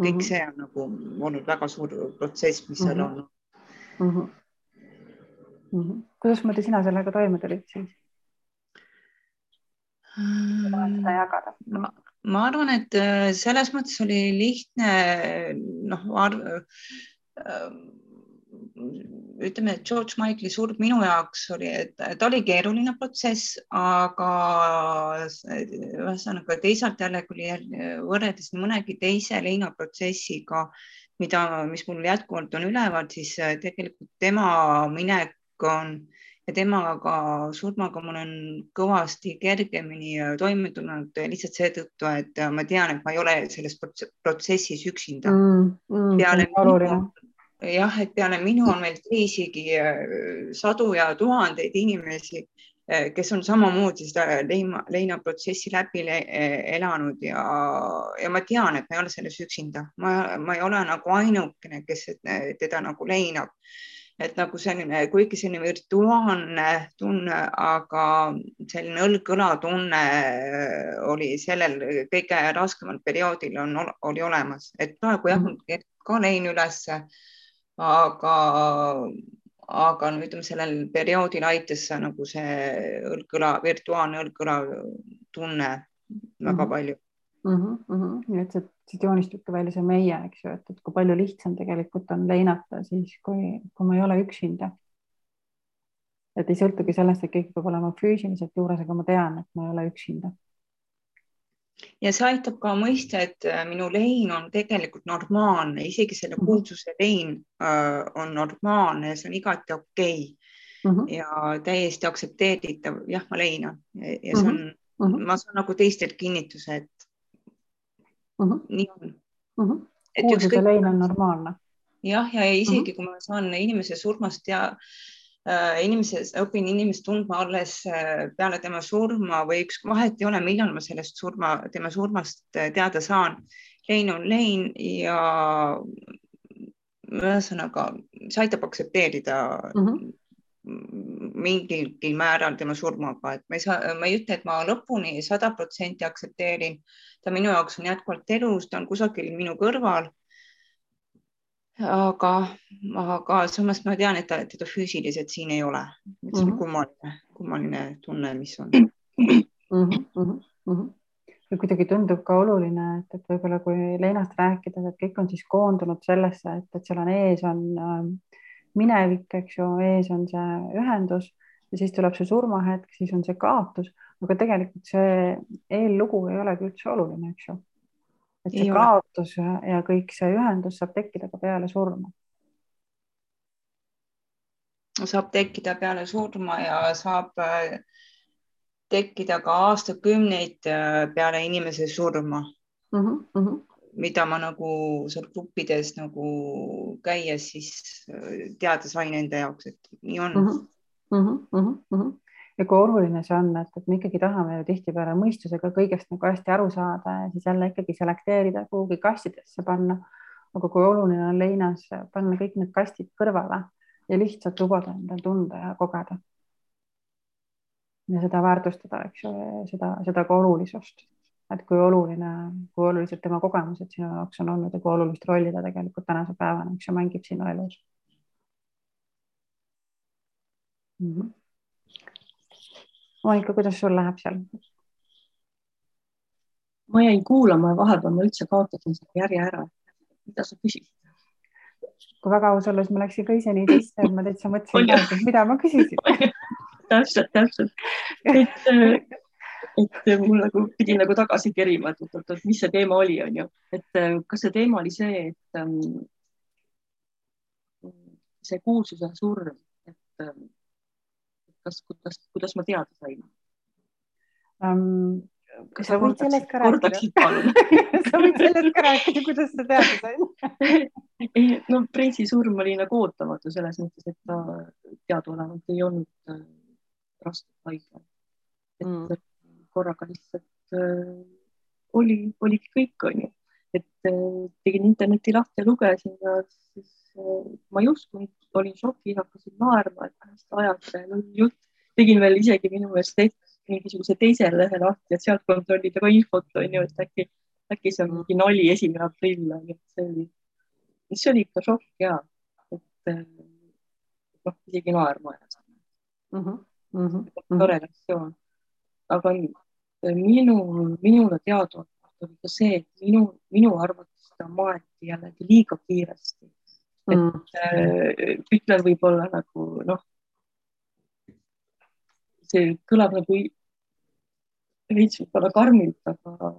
kõik mhm. see on nagu olnud väga suur protsess, mis seal on mm. -hmm. Mm -hmm. kuidasmoodi sina sellega toime tulid siis? seda jagada ma, ma arvan, et äh, selles mõttes oli lihtne, noh, ütleme, et George Michael'i surm minu jaoks oli, et ta oli keeruline protsess, aga ühesõnaga teisalt jällegi oli võrreldes nii mõnegi teise leinaprotsessiga, mida, mis mul jätkuvalt on üleval, siis tegelikult tema minek on ja temaga surmaga mul on kõvasti kergemini toime tulnud lihtsalt seetõttu, et ma tean, et ma ei ole selles protsessis üksinda mm,. Mm, peale minu jah, et peale minu on meil teisigi äh, sadu ja tuhandeid inimesi, äh, kes on samamoodi seda leina, leinaprotsessi läbi elanud ja, ja ma tean, et ma ei ole selles üksinda, ma, ma ei ole nagu ainukene, kes teda nagu leinab. Et nagu selline, kuigi selline virtuaalne tunne, aga selline õlg-õla tunne äh, oli sellel kõige raskemal perioodil on, oli olemas, et praegu jah -hmm. ka lein ülesse aga, aga no ütleme, sellel perioodil aitas nagu see õlg-õla, virtuaalne õlg-õla tunne väga -hmm. palju mm. -hmm, mm -hmm. nii et siit joonistubki välja see meie, eks ju, et, et kui palju lihtsam tegelikult on leinata siis, kui, kui ma ei ole üksinda. et ei sõltugi sellest, et keegi peab olema füüsiliselt juures, aga ma tean, et ma ei ole üksinda ja see aitab ka mõista, et äh, minu lein on tegelikult normaalne, isegi selle mhm. kuulsuse lein äh, on normaalne ja see on igati okei okay. mm -hmm. ja täiesti aktsepteeritav. jah, ma leinan ja see on mm, -hmm. ma saan nagu teistelt kinnituse, et mm -hmm. nii on mm. -hmm. kuulsuse lein on normaalne. jah, ja isegi mm -hmm. kui ma saan inimese surmast ja Äh, inimesest, õpin inimest tundma alles äh, peale tema surma või üks, vahet ei ole, millal ma sellest surma, tema surmast äh, teada saan. lein on lein ja ühesõnaga, see aitab aktsepteerida mm -hmm mingilgi määral tema surmaga, et ma ei saa, ma ei ütle, et ma lõpuni sada protsenti aktsepteerin. ta minu jaoks on jätkuvalt elus, ta on kusagil minu kõrval aga, aga samas ma tean, et ta, teda füüsiliselt siin ei ole. see on -hmm. kummaline, kummaline tunne, mis on mm. -hmm, mm -hmm. ja kuidagi tundub ka oluline, et, et võib-olla kui leinast rääkida, et kõik on siis koondunud sellesse, et, et seal on ees on äh, minevik, eks ju, ees on see ühendus ja siis tuleb see surmahetk, siis on see kaotus, aga tegelikult see eellugu ei olegi üldse oluline, eks ju et see kaotus ja, ja kõik see ühendus saab tekkida ka peale surma. saab tekkida peale surma ja saab äh, tekkida ka aastakümneid äh, peale inimese surma mm. -hmm, mm -hmm mida ma nagu seal gruppides nagu käies siis äh, teada sain enda jaoks, et nii on mm. -hmm, mm -hmm ja kui oluline see on, et, et me ikkagi tahame ju tihtipeale mõistusega kõigest nagu hästi aru saada ja siis jälle ikkagi selekteerida, kuhugi kastidesse panna. aga kui oluline on leinas panna kõik need kastid kõrvale ja lihtsalt lubada endal tunda ja kogeda. ja seda väärtustada, eks ju, seda, seda ka olulisust, et kui oluline, kui olulised tema kogemused sinu jaoks on olnud ja kui olulist rolli ta tegelikult tänase päevani, eks ju, mängib sinu elus mm. -hmm Monika, kuidas sul läheb seal? ma jäin kuulama ja vahepeal ma üldse kaotasin selle järje ära. mida sa küsisid? kui väga aus olla, siis ma läksin ka ise nii sisse, et ma täitsa mõtlesin, mida ma küsisin [LAUGHS] täpselt, täpselt. et, et mul nagu pidi nagu tagasi kerima, et oot-oot, mis see teema oli, onju, et kas see teema oli see, et um, see kuulsuse surm, et um, kas, kuidas, kuidas ma teada sain um,? kas sa võid sellest ka rääkida? [LAUGHS] sa võid sellest ka rääkida, kuidas sa teada said [LAUGHS] no Prince'i surm oli nagu ootamatu selles mõttes, et ta teadaolevalt ei olnud äh, raskelt haige. et mm. Korraga lihtsalt äh, oli, oligi kõik, onju. et äh, tegin interneti lahti ja lugesin ja siis äh, ma ei uskunud, olin šokis, hakkasin naerma, et hästi ajad jutt. tegin veel isegi minu meelest mingisuguse teise lehe lahti, et sealt kontrollida ka infot, onju, et äkki, äkki see on mingi nali, esimene aprill, onju, et see oli see oli ikka šokk ja, et noh, isegi naerma ajas mm. -hmm. Mm -hmm. tore reaktsioon. aga minu, minule teadaolevalt oli ka see, et minu, minu arvates ta maeti jällegi liiga kiiresti. et mm ütlen võib-olla nagu noh, see kõlab nagu veits võib-olla karmilt, aga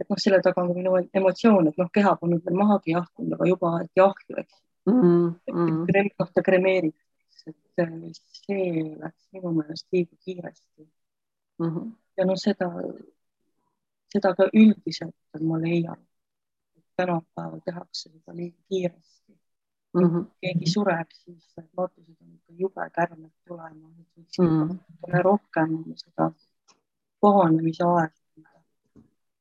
et noh, selle taga on minu emotsioon, et noh, keha polnud veel mahagi jahtunud, aga juba aeti ahju, eks mm. -hmm. et noh, ta kremeeritakse, et äh, see läks minu meelest liiga kiiresti mm. -hmm. ja no seda, seda ka üldiselt ma leian, et tänapäeval tehakse seda liiga kiiresti mm. -hmm. keegi sureb, siis vaatused on ikka jube kärmed tulema, et võiks mm -hmm. rohkem seda kohanemise aega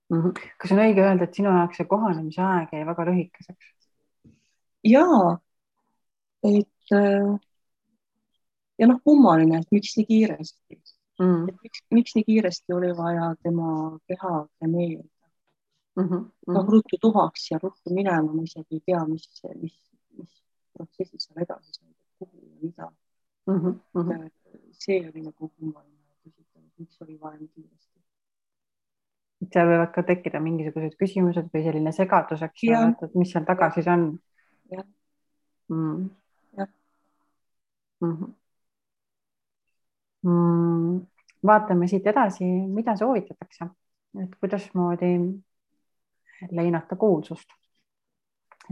mm. -hmm. kas on õige öelda, et sinu jaoks see kohanemise aeg jäi väga lühikeseks? ja, et äh, ja noh, kummaline, et miks nii kiiresti mm., et miks, miks nii kiiresti oli vaja tema keha kremeerida mm. -hmm. noh, ruttu tuhaks ja ruttu minema, ma isegi ei tea, mis, mis, mis protsessid seal edasi said, kuhu ja mida mm. -hmm. see oli nagu kummaline küsimus, miks oli vaja nii kiiresti et seal võivad ka tekkida mingisugused küsimused või selline segadus, eks ole, et mis seal taga siis on. jah mm.. jah mm -hmm. Mm. vaatame siit edasi, mida soovitatakse, et kuidasmoodi leinata kuulsust.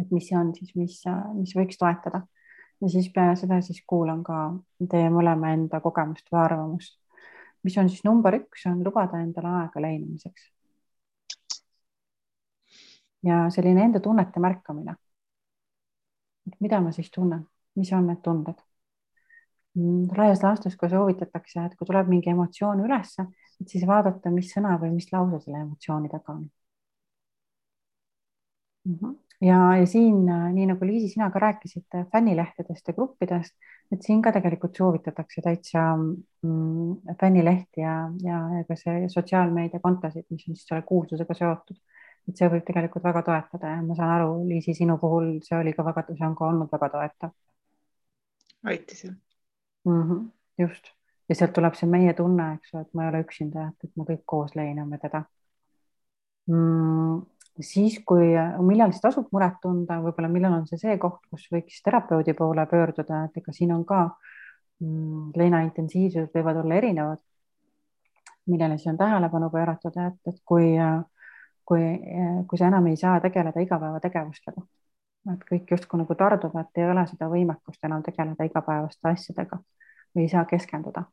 et mis see on siis, mis, mis võiks toetada ja siis peale seda siis kuulan ka teie mõlema enda kogemust või arvamust. mis on siis number üks, on lubada endale aega leinamiseks ja selline enda tunnete märkamine. et mida ma siis tunnen, mis on need tunded? Mm, laias laastus ka soovitatakse, et kui tuleb mingi emotsioon ülesse, et siis vaadata, mis sõna või mis lause selle emotsiooni taga on mm. -hmm. ja, ja siin, nii nagu Liisi, sina ka rääkisid fännilehtedest ja gruppidest, et siin ka tegelikult soovitatakse täitsa mm, fännilehti ja, ja, ka see sotsiaalmeediakontosid, mis on siis selle kuulsusega seotud et see võib tegelikult väga toetada ja ma saan aru, Liisi, sinu puhul see oli ka väga, see on ka olnud väga toetav. aitäh jah mm -hmm,. just ja sealt tuleb see meie tunne, eks ju, et ma ei ole üksinda, et me kõik koos leiname teda mm,. siis, kui, millal siis tasub muret tunda, võib-olla millal on see see koht, kus võiks terapeudi poole pöörduda, et ega siin on ka mm, leina intensiivsused võivad olla erinevad, millele siis on tähelepanu pööratud, et, et kui kui, kui sa enam ei saa tegeleda igapäevategevustega. Et kõik justkui nagu tarduvad, ei ole seda võimekust enam tegeleda igapäevaste asjadega või ei saa keskenduda.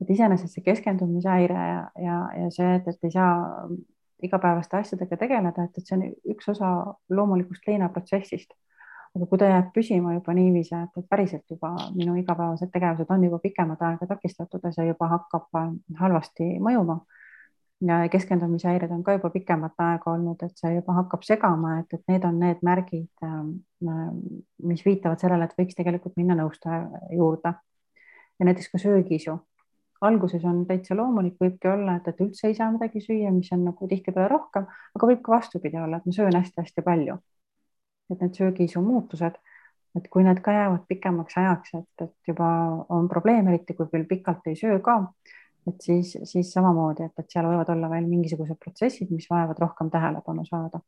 et iseenesest see keskendumishäire ja, ja, ja see, et, et ei saa igapäevaste asjadega tegeleda, et, et see on üks osa loomulikust leinaprotsessist. aga kui ta jääb püsima juba niiviisi, et, et päriselt juba minu igapäevased tegevused on juba pikemat aega takistatud ja see juba hakkab halvasti mõjuma keskendumishäired on ka juba pikemat aega olnud, et see juba hakkab segama, et, et need on need märgid, ähm, mis viitavad sellele, et võiks tegelikult minna nõustaja juurde. ja näiteks ka söögiisu. alguses on täitsa loomulik, võibki olla, et, et üldse ei saa midagi süüa, mis on nagu tihtipeale rohkem, aga võib ka vastupidi olla, et ma söön hästi-hästi palju. et need söögiisu muutused, et kui need ka jäävad pikemaks ajaks, et, et juba on probleem, eriti kui veel pikalt ei söö ka et siis, siis samamoodi, et, et seal võivad olla veel mingisugused protsessid, mis vajavad rohkem tähelepanu saada.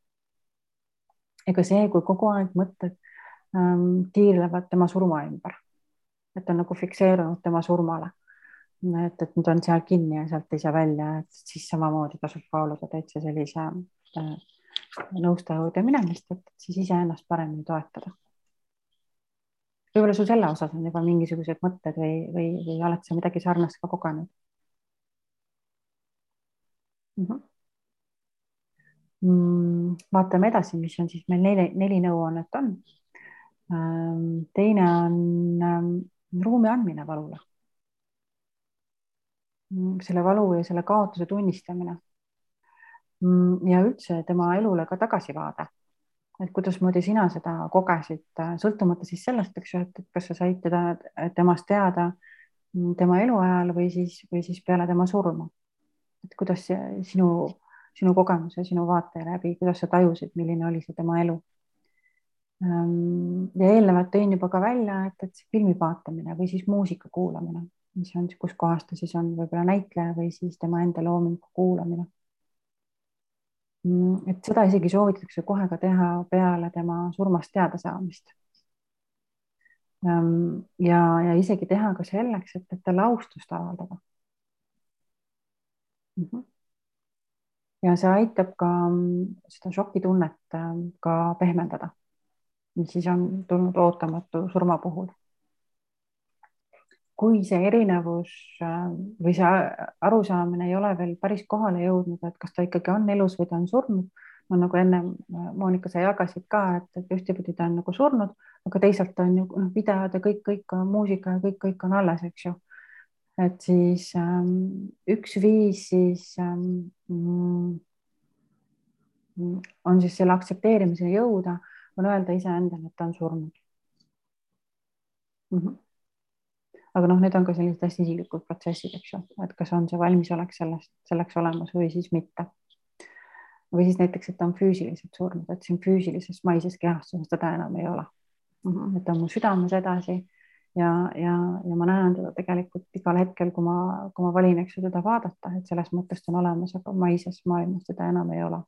ega see, kui kogu aeg mõtted ähm, tiirlevad tema surma ümber, et on nagu fikseerunud tema surmale, et, et nüüd on seal kinni ja sealt ei saa välja, et siis samamoodi tasub kaaluda täitsa sellise äh, nõustaja juurde minemist, et siis iseennast paremini toetada võib-olla sul selle osas on juba mingisugused mõtted või, või, või oled sa midagi sarnast ka kogenud? Mm. -hmm. mm,. vaatame edasi, mis on siis meil neli, neli nõuannet on. Ähm, teine on ähm, ruumi andmine valule. Mm, selle valu ja selle kaotuse tunnistamine. Mm, ja üldse tema elule ka tagasivaade et kuidasmoodi sina seda kogesid, sõltumata siis sellest, eks ju, et, kas sa said teda, temast teada tema eluajal või siis, või siis peale tema surma. Et kuidas sinu, sinu kogemuse, sinu vaate läbi, kuidas sa tajusid, milline oli see tema elu? Ehm, ja eelnevalt tõin juba ka välja, et, et see filmi vaatamine või siis muusika kuulamine, mis on, kus kohas ta siis on võib-olla näitleja või siis tema enda loomingu kuulamine Mm, et seda isegi soovitatakse kohe ka teha peale tema surmast teadasaamist. Ehm, ja, ja isegi teha ka selleks, et, et talle austust avaldada. Mhm. ja see aitab ka mm, seda šokitunnet ähm, ka pehmendada, mis siis on tulnud ootamatu surma puhul kui see erinevus äh, või see arusaamine ei ole veel päris kohale jõudnud, et kas ta ikkagi on elus või ta on surnud, no nagu enne äh, Monika, sa jagasid ka, et, et ühtepidi ta on nagu surnud, aga teisalt on ju noh, videod ja kõik, kõik on muusika ja kõik, kõik on alles, eks ju. Et siis ähm, üks viis siis ähm, mm, on siis selle aktsepteerimiseni jõuda, on öelda iseendale, et ta on surnud mm. -hmm aga noh, need on ka sellised hästi isiklikud protsessid, eks ju, et kas on see valmisolek sellest, selleks olemas või siis mitte. või siis näiteks, et ta on füüsiliselt surnud, et siin füüsilises maises kehastuses teda enam ei ole. Mhm, et ta on mu südames edasi ja, ja, ja ma näen teda tegelikult igal hetkel, kui ma, kui ma valin, eks ju, teda vaadata, et selles mõttes ta on olemas, aga maises maailmas teda enam ei ole.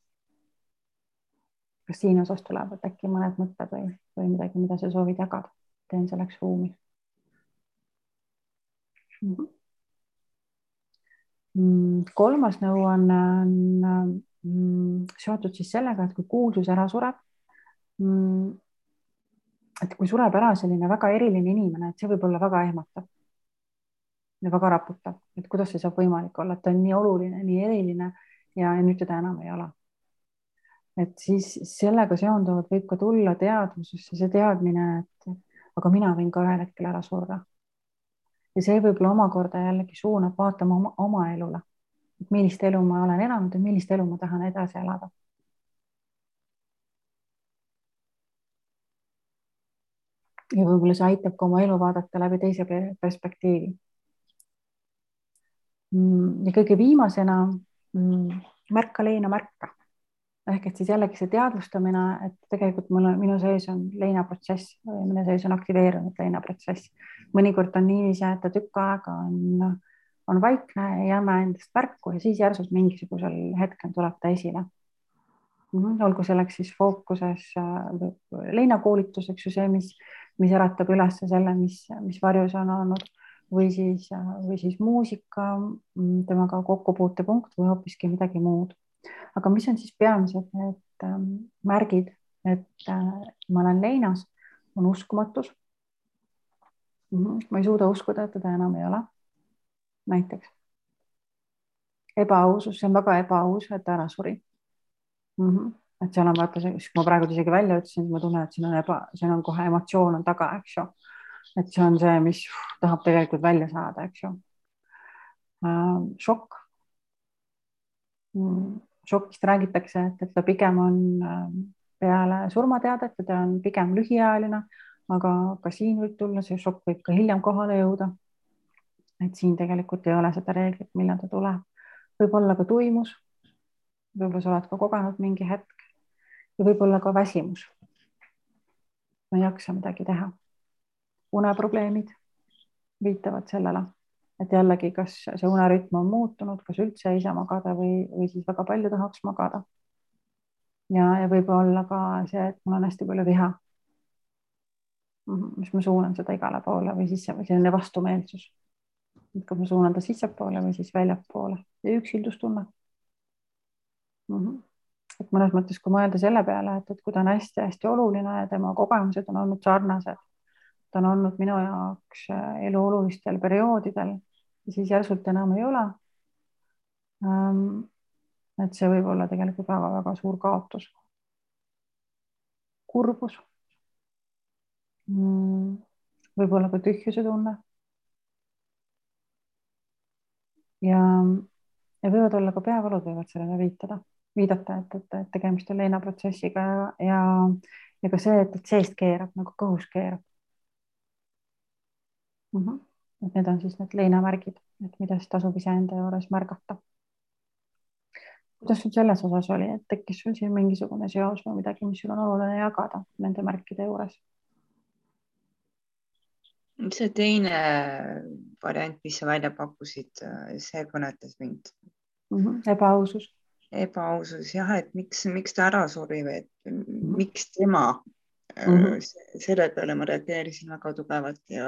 kas siin osas tulevad äkki mõned mõtted või, või midagi, mida sa soovid jagada? teen selleks ruumi Mm, kolmas nõuanne on mm, seotud siis sellega, et kui kuulsus ära sureb, mm, et kui sureb ära selline väga eriline inimene, et see võib olla väga ehmatav ja väga raputav, et kuidas see saab võimalik olla, et ta on nii oluline, nii eriline ja, ja nüüd teda enam ei ole. et siis sellega seonduvalt võib ka tulla teadvusesse see teadmine, et aga mina võin ka ühel hetkel ära surra ja see võib-olla omakorda jällegi suunab vaatama oma, oma elule, et millist elu ma olen elanud ja millist elu ma tahan edasi elada. Ja võib-olla see aitab ka oma elu vaadata läbi teise perspektiivi. Mm, ja kõige viimasena mm, märka leina märka ehk et siis jällegi see teadvustamine, et tegelikult mul on, minu sees on leinaprotsess minu sees on aktiveerunud leinaprotsess. mõnikord on niiviisi, et ta tükk aega on, on vaikne, ei anna endast märku ja siis järsult mingisugusel hetkel tuleb ta esile. -hmm. olgu selleks siis fookuses äh, leinakoolitus, eks ju, see, mis, mis äratab üles selle, mis, mis varjus on olnud või siis, või siis muusika, mm, temaga kokkupuutepunkt või hoopiski midagi muud aga mis on siis peamised need ähm, märgid, et äh, ma olen leinas, on uskumatus. -hmm. ma ei suuda uskuda, et teda enam ei ole. näiteks ebaausus, see on väga ebaaus, et ta ära suri mm. -hmm. Et seal on vaata, kui ma praegu isegi välja ütlesin, ma tunnen, et siin on eba, siin on kohe emotsioon on taga, eks ju. et see on see, mis tahab tegelikult välja saada, eks ju äh,. šokk mm šokist räägitakse, et, et ta pigem on äh, peale surmateadet ja ta on pigem lühiajaline, aga ka siin võib tulla see šokk võib ka hiljem kohale jõuda. et siin tegelikult ei ole seda reeglit, millal ta tuleb. võib olla ka tuimus. võib-olla sa oled ka kogenud mingi hetk ja võib-olla ka väsimus. ma ei jaksa midagi teha. uneprobleemid viitavad sellele et jällegi, kas see unerütm on muutunud, kas üldse ei saa magada või, või siis väga palju tahaks magada. ja, ja võib-olla ka see, et mul on hästi palju viha. Mis ma suunan seda igale poole või siis selline vastumeelsus. et kas ma suunan ta sissepoole või siis väljapoole ja üksildustunne mm. -hmm. Et mõnes mõttes, kui mõelda selle peale, et, et kui ta on hästi-hästi oluline ja tema kogemused on olnud sarnased ta on olnud minu jaoks äh, elu olulistel perioodidel siis järsult enam ei ole. Ähm, et see võib olla tegelikult väga-väga suur kaotus. kurbus mm,. võib-olla ka tühjuse tunne. ja, ja võivad olla ka peavalud võivad sellele viitada, viidata, et, et, et tegemist on leinaprotsessiga ja, ja, ja ka see, et, et seest keerab nagu kõhus keerab mm. -hmm. et need on siis need leinamärgid, et mida siis tasub iseenda juures märgata kuidas sul selles osas oli, et tekkis sul siin mingisugune seos või midagi, mis sul on oluline jagada nende märkide juures? see teine variant, mis sa välja pakkusid, see kõnetas mind mm. -hmm. ebaausus. Ebaausus jah, et miks, miks ta ära suri või et -hmm. miks tema mm. -hmm. selle peale ma reageerisin väga tugevalt ja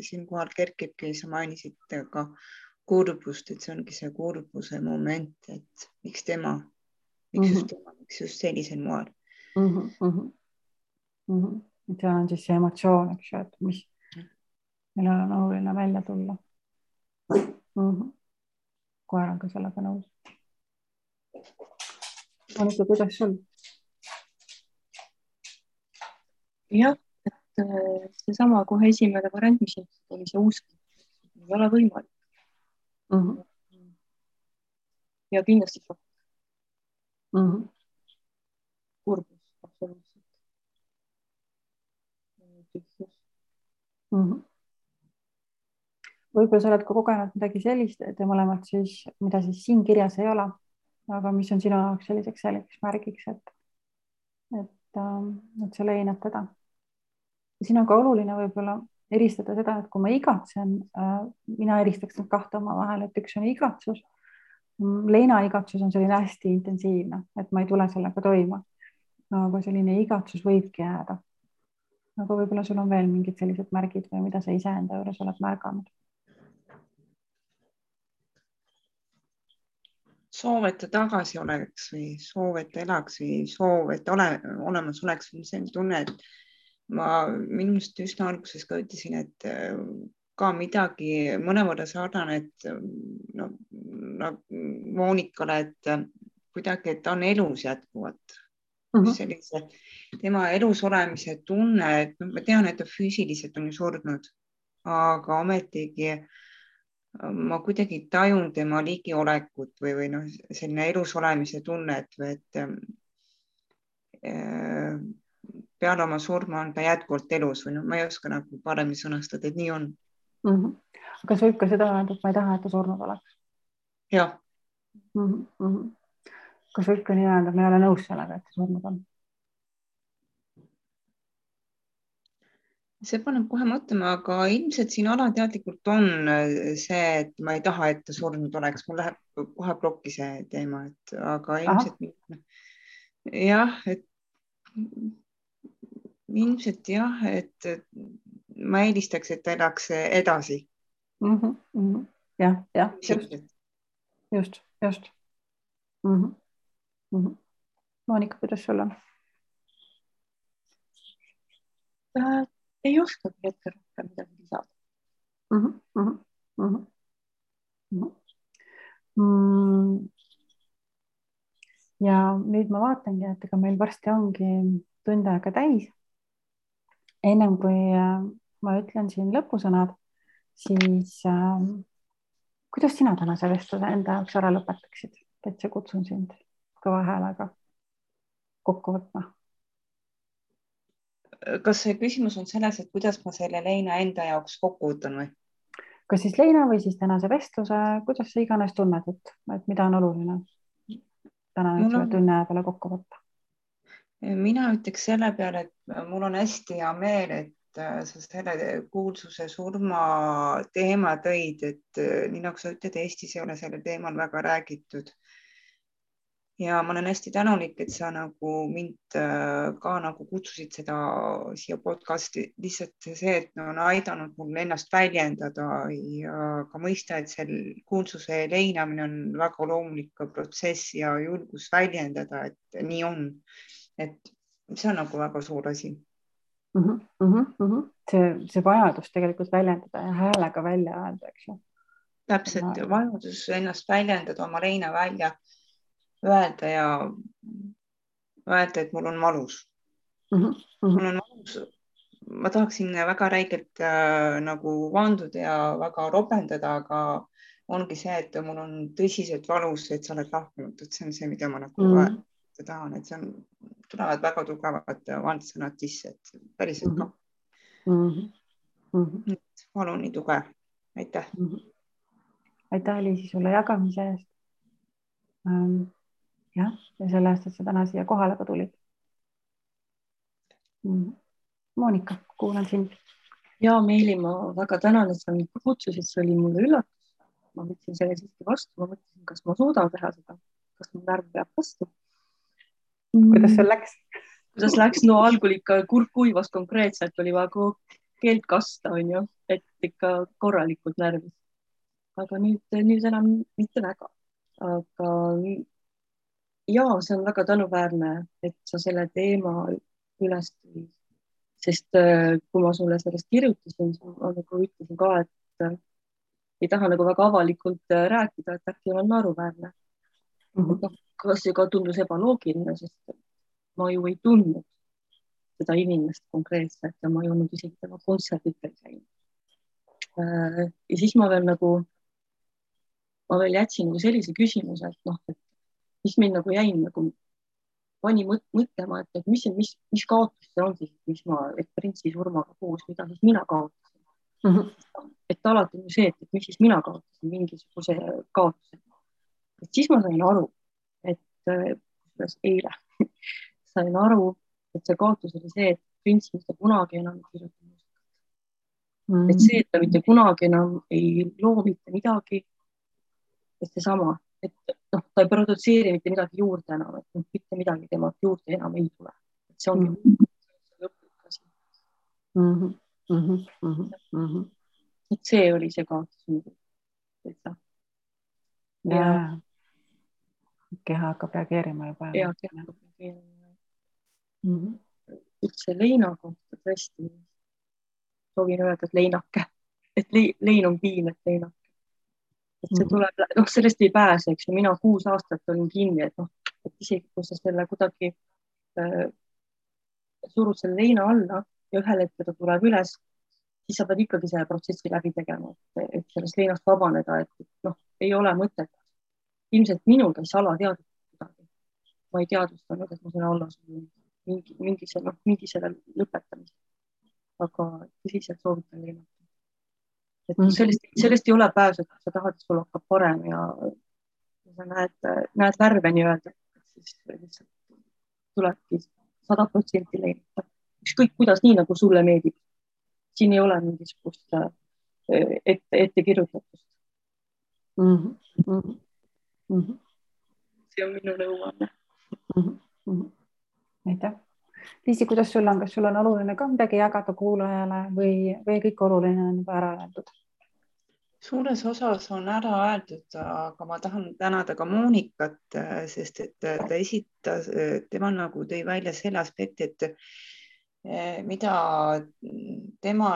siinkohal kerkibki, sa mainisid ka kurbust, et see ongi see kurbuse moment, et miks tema, miks mm -hmm. just tema, miks just sellisel moel mm. -hmm. Mm -hmm. et seal on siis see emotsioon, eks ju, et mis, millel on oluline välja tulla mm. -hmm. koer on ka sellega nõus. Monika, kuidas sul? jah, et äh, seesama kohe esimene variant, mis oli see usk, ei ole võimalik mm. -hmm. ja kindlasti šokk mm. -hmm. kurbus, absoluutselt. tühjus mm. -hmm. võib-olla sa oled ka kogenud midagi sellist, et mõlemad siis, mida siis siin kirjas ei ole, aga mis on sinu jaoks selliseks selgeks märgiks, et, et, ähm, et sa leinad teda. siin on ka oluline võib-olla eristada seda, et kui ma igatsen äh,, mina eristaks need kahte omavahel, et üks on igatsus. Leinaigatsus on selline hästi intensiivne, et ma ei tule sellega toime. aga selline igatsus võibki jääda. aga võib-olla sul on veel mingid sellised märgid või mida sa iseenda juures oled märganud? Soov, et ta tagasi oleks või soov, et ta elaks või soov, et ole, olemas oleks, see tunne, et ma minu arust üsna alguses ka ütlesin, et äh, ka midagi mõnevõrra sarnaned no, no Monikale, et äh, kuidagi, et ta on elus jätkuvalt mm. -hmm. sellise tema elus olemise tunne, et noh, ma tean, et ta füüsiliselt on ju surnud, aga ometigi äh, ma kuidagi tajun tema ligiolekut või, või noh, selline elus olemise tunnet või et äh, peale oma surma on ta jätkuvalt elus või noh, ma ei oska nagu paremini sõnastada, et nii on mm. -hmm. kas võib ka seda öelda, et ma ei taha, et ta surnud oleks? jah mm. -hmm. kas võib ka nii öelda, et ma ei ole nõus sellega, et ta surnud on? See paneb kohe mõtlema, aga ilmselt siin alateadlikult on see, et ma ei taha, et ta surnud oleks, mul läheb kohe plokki see teema, et aga ilmselt jah, et ilmselt jah, et ma eelistaks, et ta elaks edasi mm -hmm. jah, jah, just, just, just mm. -hmm. Mm -hmm. Monika, kuidas sul on äh,? Ei oskagi hetkel rohkem midagi lisada mm. -hmm, mm -hmm, mm -hmm. Mm. ja nüüd ma vaatangi, et ega meil varsti ongi tund aega täis ennem kui äh, ma ütlen siin lõpusõnad, siis äh, kuidas sina tänase vestluse enda jaoks ära lõpetaksid? täitsa kutsun sind kõva häälega kokku võtma. Kas see küsimus on selles, et kuidas ma selle leina enda jaoks kokku võtan või? kas siis leina või siis tänase vestluse, kuidas sa iganes tunned, et, et mida on oluline täna nüüd selle tunni aja peale kokku võtta? mina ütleks selle peale, et mul on hästi hea meel, et äh, sa selle kuulsuse surma teema tõid, et äh, nii nagu sa ütled, Eestis ei ole sellel teemal väga räägitud. Ja ma olen hästi tänulik, et sa nagu mind äh, ka nagu kutsusid seda siia podcast'i, lihtsalt see, et on aidanud mul ennast väljendada ja ka mõista, et seal kuulsuse leinamine on väga loomulik protsess ja julgus väljendada, et nii on et see on nagu väga suur asi mm. -hmm, mm -hmm. see, see vajadus tegelikult väljendada ja häälega välja öelda, eks ju. täpselt ja vajadus ennast väljendada, oma leina välja öelda ja öelda, et mul on valus mm. -hmm. mul on valus. ma tahaksin väga räigelt äh, nagu vanduda ja väga ropendada, aga ongi see, et mul on tõsiselt valus, et sa oled lahkunud, et see on see, mida ma nagu mm -hmm. tahan, et see on, tulevad väga tugevad vandsõnad sisse, et päriselt ka mm. -hmm. Mm -hmm. valu nii tugev, aitäh mm. -hmm. aitäh, Liisi, sulle jagamise eest ähm,. Jah, ja selle eest, et sa täna siia kohale ka tulid mm.. Monika, kuulan sind. ja Meeli, ma väga tänan, et sa mind kutsusid, see oli mulle üllatus ma võtsin selle siiski vastu, ma mõtlesin, kas ma suudan teha seda, kas mu närv peab vastu. kuidas sul läks? kuidas läks, no algul ikka kurk kuivas konkreetselt, oli vaja keelt kasta, onju, et ikka korralikult närvis. aga nüüd, nüüd enam mitte väga. aga ja see on väga tänuväärne, et sa selle teema üles tõid, sest äh, kui ma sulle sellest kirjutasin, ma nagu ütlesin ka, et ei taha nagu väga avalikult äh, rääkida, et äkki olen naeruväärne mm. -hmm. kas see ka tundus ebaloogiline, sest ma ju ei tundnud seda inimest konkreetselt ja ma ei olnud isegi tema kontserditel käinud. Äh, ja siis ma veel nagu, ma veel jätsin nagu sellise küsimuse, et noh, et mis mind nagu jäi nagu, pani mõtlema, et, et mis, mis, mis kaotus see on siis, mis ma, et printsi surmaga koos, mida siis mina kaotasin mm. -hmm et alati on see, et, miks siis mina kaotasin mingisuguse kaotuse. et siis ma sain aru, et kusjuures eile [LAUGHS] sain aru, et see kaotus oli see, et prints mitte kunagi enam ei kirjuta muusikat mm.. et see, et ta mitte kunagi enam ei loo mitte midagi. et seesama, et noh, ta ei produtseeri mitte midagi juurde enam, et noh, mitte midagi temalt juurde enam ei tule. et see ongi mm. lõplik asi mm. -hmm. Mm -hmm. Mm -hmm et see oli see kaotus täitsa. ja keha hakkab reageerima juba. ja keha hakkab reageerima mm. -hmm. üldse leina kohta tõesti soovin öelda, et leinake, et lein on piim, et leinake. Et see mhm. tuleb, noh, sellest ei pääse, eks ju, mina kuus aastat olin kinni, et noh, et isegi kui sa selle kuidagi äh, surud selle leina alla ja ühel hetkel ta tuleb üles siis sa pead ikkagi selle protsessi läbi tegema, et sellest leinast vabaneda, et noh, ei ole mõtet. ilmselt minul käis alateadlikult kuidagi. ma ei teadvustanud, et ma selle alla surin mingi, mingi selle, noh, mingi selle lõpetamist. aga tõsiselt soovitan leinata. Et mm. sellest, sellest ei ole pääsu, et sa tahad, et sul hakkab parem ja sa näed, näed värve nii-öelda, siis lihtsalt tulebki sada protsenti leinata. ükskõik kuidas, nii nagu sulle meeldib siin ei ole mingisugust äh, ette, ettekirjutatust mm. -hmm. Mm -hmm. see on minu nõuanne mm. -hmm. aitäh. Liisi, kuidas sul on, kas sul on oluline ka midagi jagada kuulajale või, või kõik oluline on juba ära öeldud? suures osas on ära öeldud, aga ma tahan tänada ka Monikat, sest et ta esitas, tema nagu tõi välja selle aspekti, et Eh, mida tema,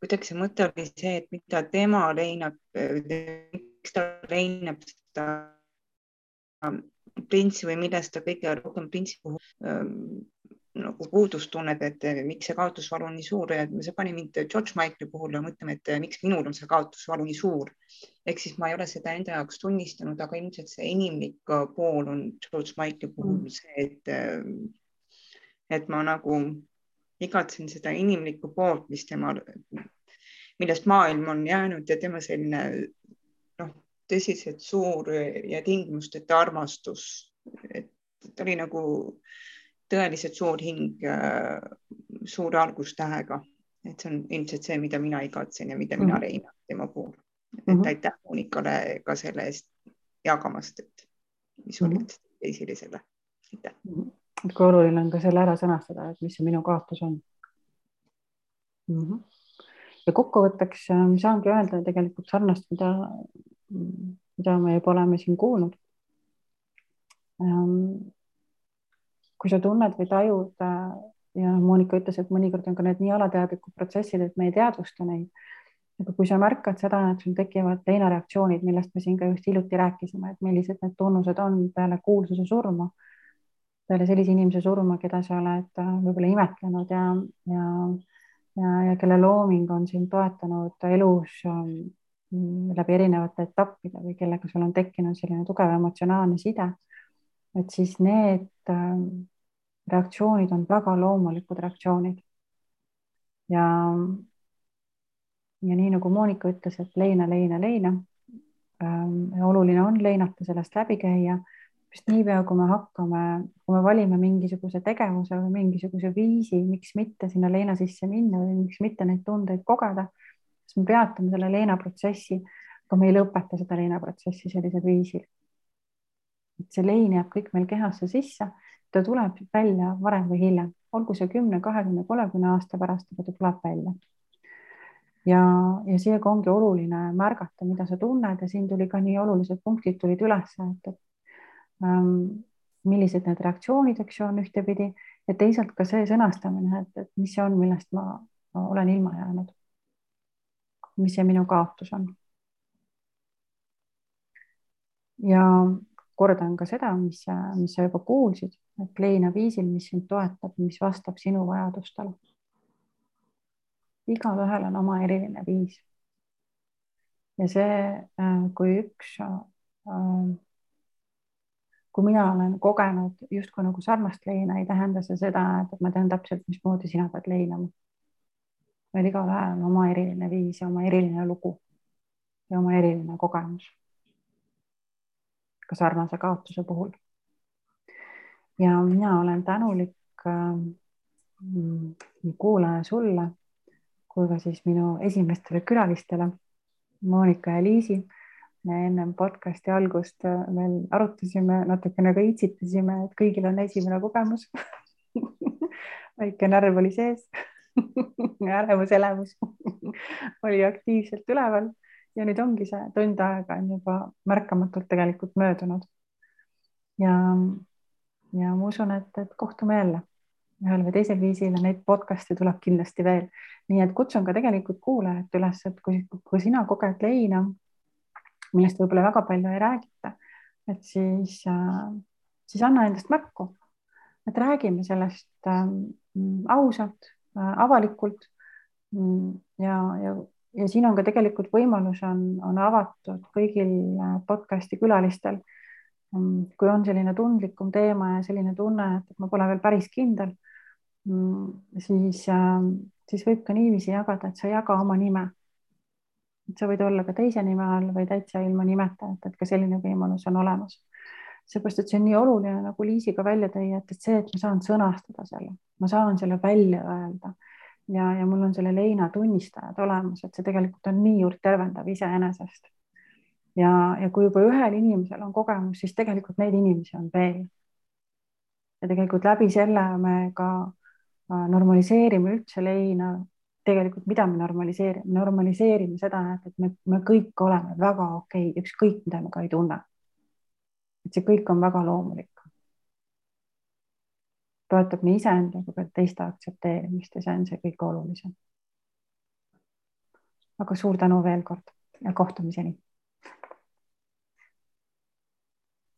kuidagi see mõte oli see, et mida tema leinab, miks ta leinab seda printsi või millest ta kõige rohkem printsi puhul ähm, nagu puudust tunneb, et miks see kaotusvalu on nii suur ja see pani mind George Michael'i puhul mõtlema, et miks minul on see kaotusvalu nii suur. ehk siis ma ei ole seda enda jaoks tunnistanud, aga ilmselt see inimlik pool on George Michael'i puhul mm. see, et, et ma nagu igatsen seda inimlikku poolt, mis temal, millest maailm on jäänud ja tema selline noh, tõsiselt suur ja tingimusteta armastus, et ta oli nagu tõeliselt suur hing suure algustähega, et see on ilmselt see, mida mina igatsen ja mida mm -hmm. mina leinan tema puhul. et mm -hmm. aitäh Monikale ka selle eest jagamast, et mis olid mm -hmm. esilisele. aitäh mm. -hmm et kui oluline on ka selle ära sõnastada, et mis see minu kaotus on mm. -hmm. ja kokkuvõtteks äh, saangi öelda tegelikult sarnast, mida, mida me juba oleme siin kuulnud. Ähm, kui sa tunned või tajud äh, ja Monika ütles, et mõnikord on ka need nii alateadlikud protsessid, et me ei teadvusta neid, aga kui sa märkad seda, et sul tekivad leinareaktsioonid, millest me siin ka just hiljuti rääkisime, et millised need tunnused on peale kuulsuse surma, peale sellise inimese surma, keda sa oled äh, võib-olla imetlenud ja, ja, ja, ja kelle looming on sind toetanud elus ähm, läbi erinevate etappide või kellega sul on tekkinud selline tugev emotsionaalne side, et siis need ähm, reaktsioonid on väga loomulikud reaktsioonid. ja ja nii nagu Monika ütles, et leina, leina, leina ähm,. oluline on leinata, sellest läbi käia, sest niipea, kui me hakkame, kui me valime mingisuguse tegevuse või mingisuguse viisi, miks mitte sinna leina sisse minna või miks mitte neid tundeid kogeda, siis me peatame selle leinaprotsessi, aga me ei lõpeta seda leinaprotsessi sellisel viisil. See lein jääb kõik meil kehasse sisse, ta tuleb välja varem või hiljem, olgu see kümne, kahekümne, kolmekümne aasta pärast, aga ta tuleb välja ja, ja seega ongi oluline märgata, mida sa tunned ja siin tuli ka nii olulised punktid tulid üles, et, et ähm, millised need reaktsioonid, eks ju, on ühtepidi ja teisalt ka see sõnastamine, et, et mis see on, millest ma, ma olen ilma jäänud. mis see minu kaotus on. ja kordan ka seda, mis, mis sa juba kuulsid, et leina viisil, mis sind toetab, mis vastab sinu vajadustele igalühel on oma eriline viis. ja see, äh, kui üks, äh, kui mina olen kogenud justkui nagu sarnast leina, ei tähenda see seda, et ma tean täpselt, mismoodi sina pead leinama. meil igalühel on oma eriline viis ja oma eriline lugu ja oma eriline kogemus. Ka sarnase kaotuse puhul. ja mina olen tänulik äh, nii kuulaja sulle kui ka siis minu esimestele külalistele, Monika ja Liisi. me ennem podcasti algust veel arutasime, natukene ka itsitasime, et kõigil on esimene kogemus [LAUGHS] väike närv oli sees [LAUGHS] ärevus, elevus [LAUGHS] oli aktiivselt üleval ja nüüd ongi see tund aega on juba märkamatult tegelikult möödunud. ja, ja ma usun, et, et kohtume jälle ühel või teisel viisil ja neid podcast'e tuleb kindlasti veel. nii et kutsun ka tegelikult kuulajat üles, et kui, kui sina koged leina, millest võib-olla väga palju ei räägita, et siis siis anna endast märku. et räägime sellest äh, ausalt äh,, avalikult mm, ja, ja, ja siin on ka tegelikult võimalus on, on avatud kõigil äh, podcast'i külalistel mm, kui on selline tundlikum teema ja selline tunne, et ma pole veel päris kindel, Mm, siis, ähm, siis võib ka niiviisi jagada, et sa ei jaga oma nime. et sa võid olla ka teise nime all või täitsa ilma nimeta, et, et ka selline võimalus on olemas. seepärast, et see on nii oluline, nagu Liisi ka välja tõi, et, et see, et ma saan sõnastada selle, ma saan selle välja öelda ja, ja mul on selle leina tunnistajad olemas, et see tegelikult on niivõrd tervendav iseenesest. ja, ja kui juba ühel inimesel on kogemus, siis tegelikult neid inimesi on veel. ja tegelikult läbi selle me ka normaliseerime üldse leina, tegelikult mida me normaliseerime, normaliseerime seda, et, me, me kõik oleme väga okeid, ükskõik mida me ka ei tunne. et see kõik on väga loomulik. Toetab nii iseenda kui ka teiste aktsepteerimist ja see on see kõige olulisem. aga suur tänu veel kord ja kohtumiseni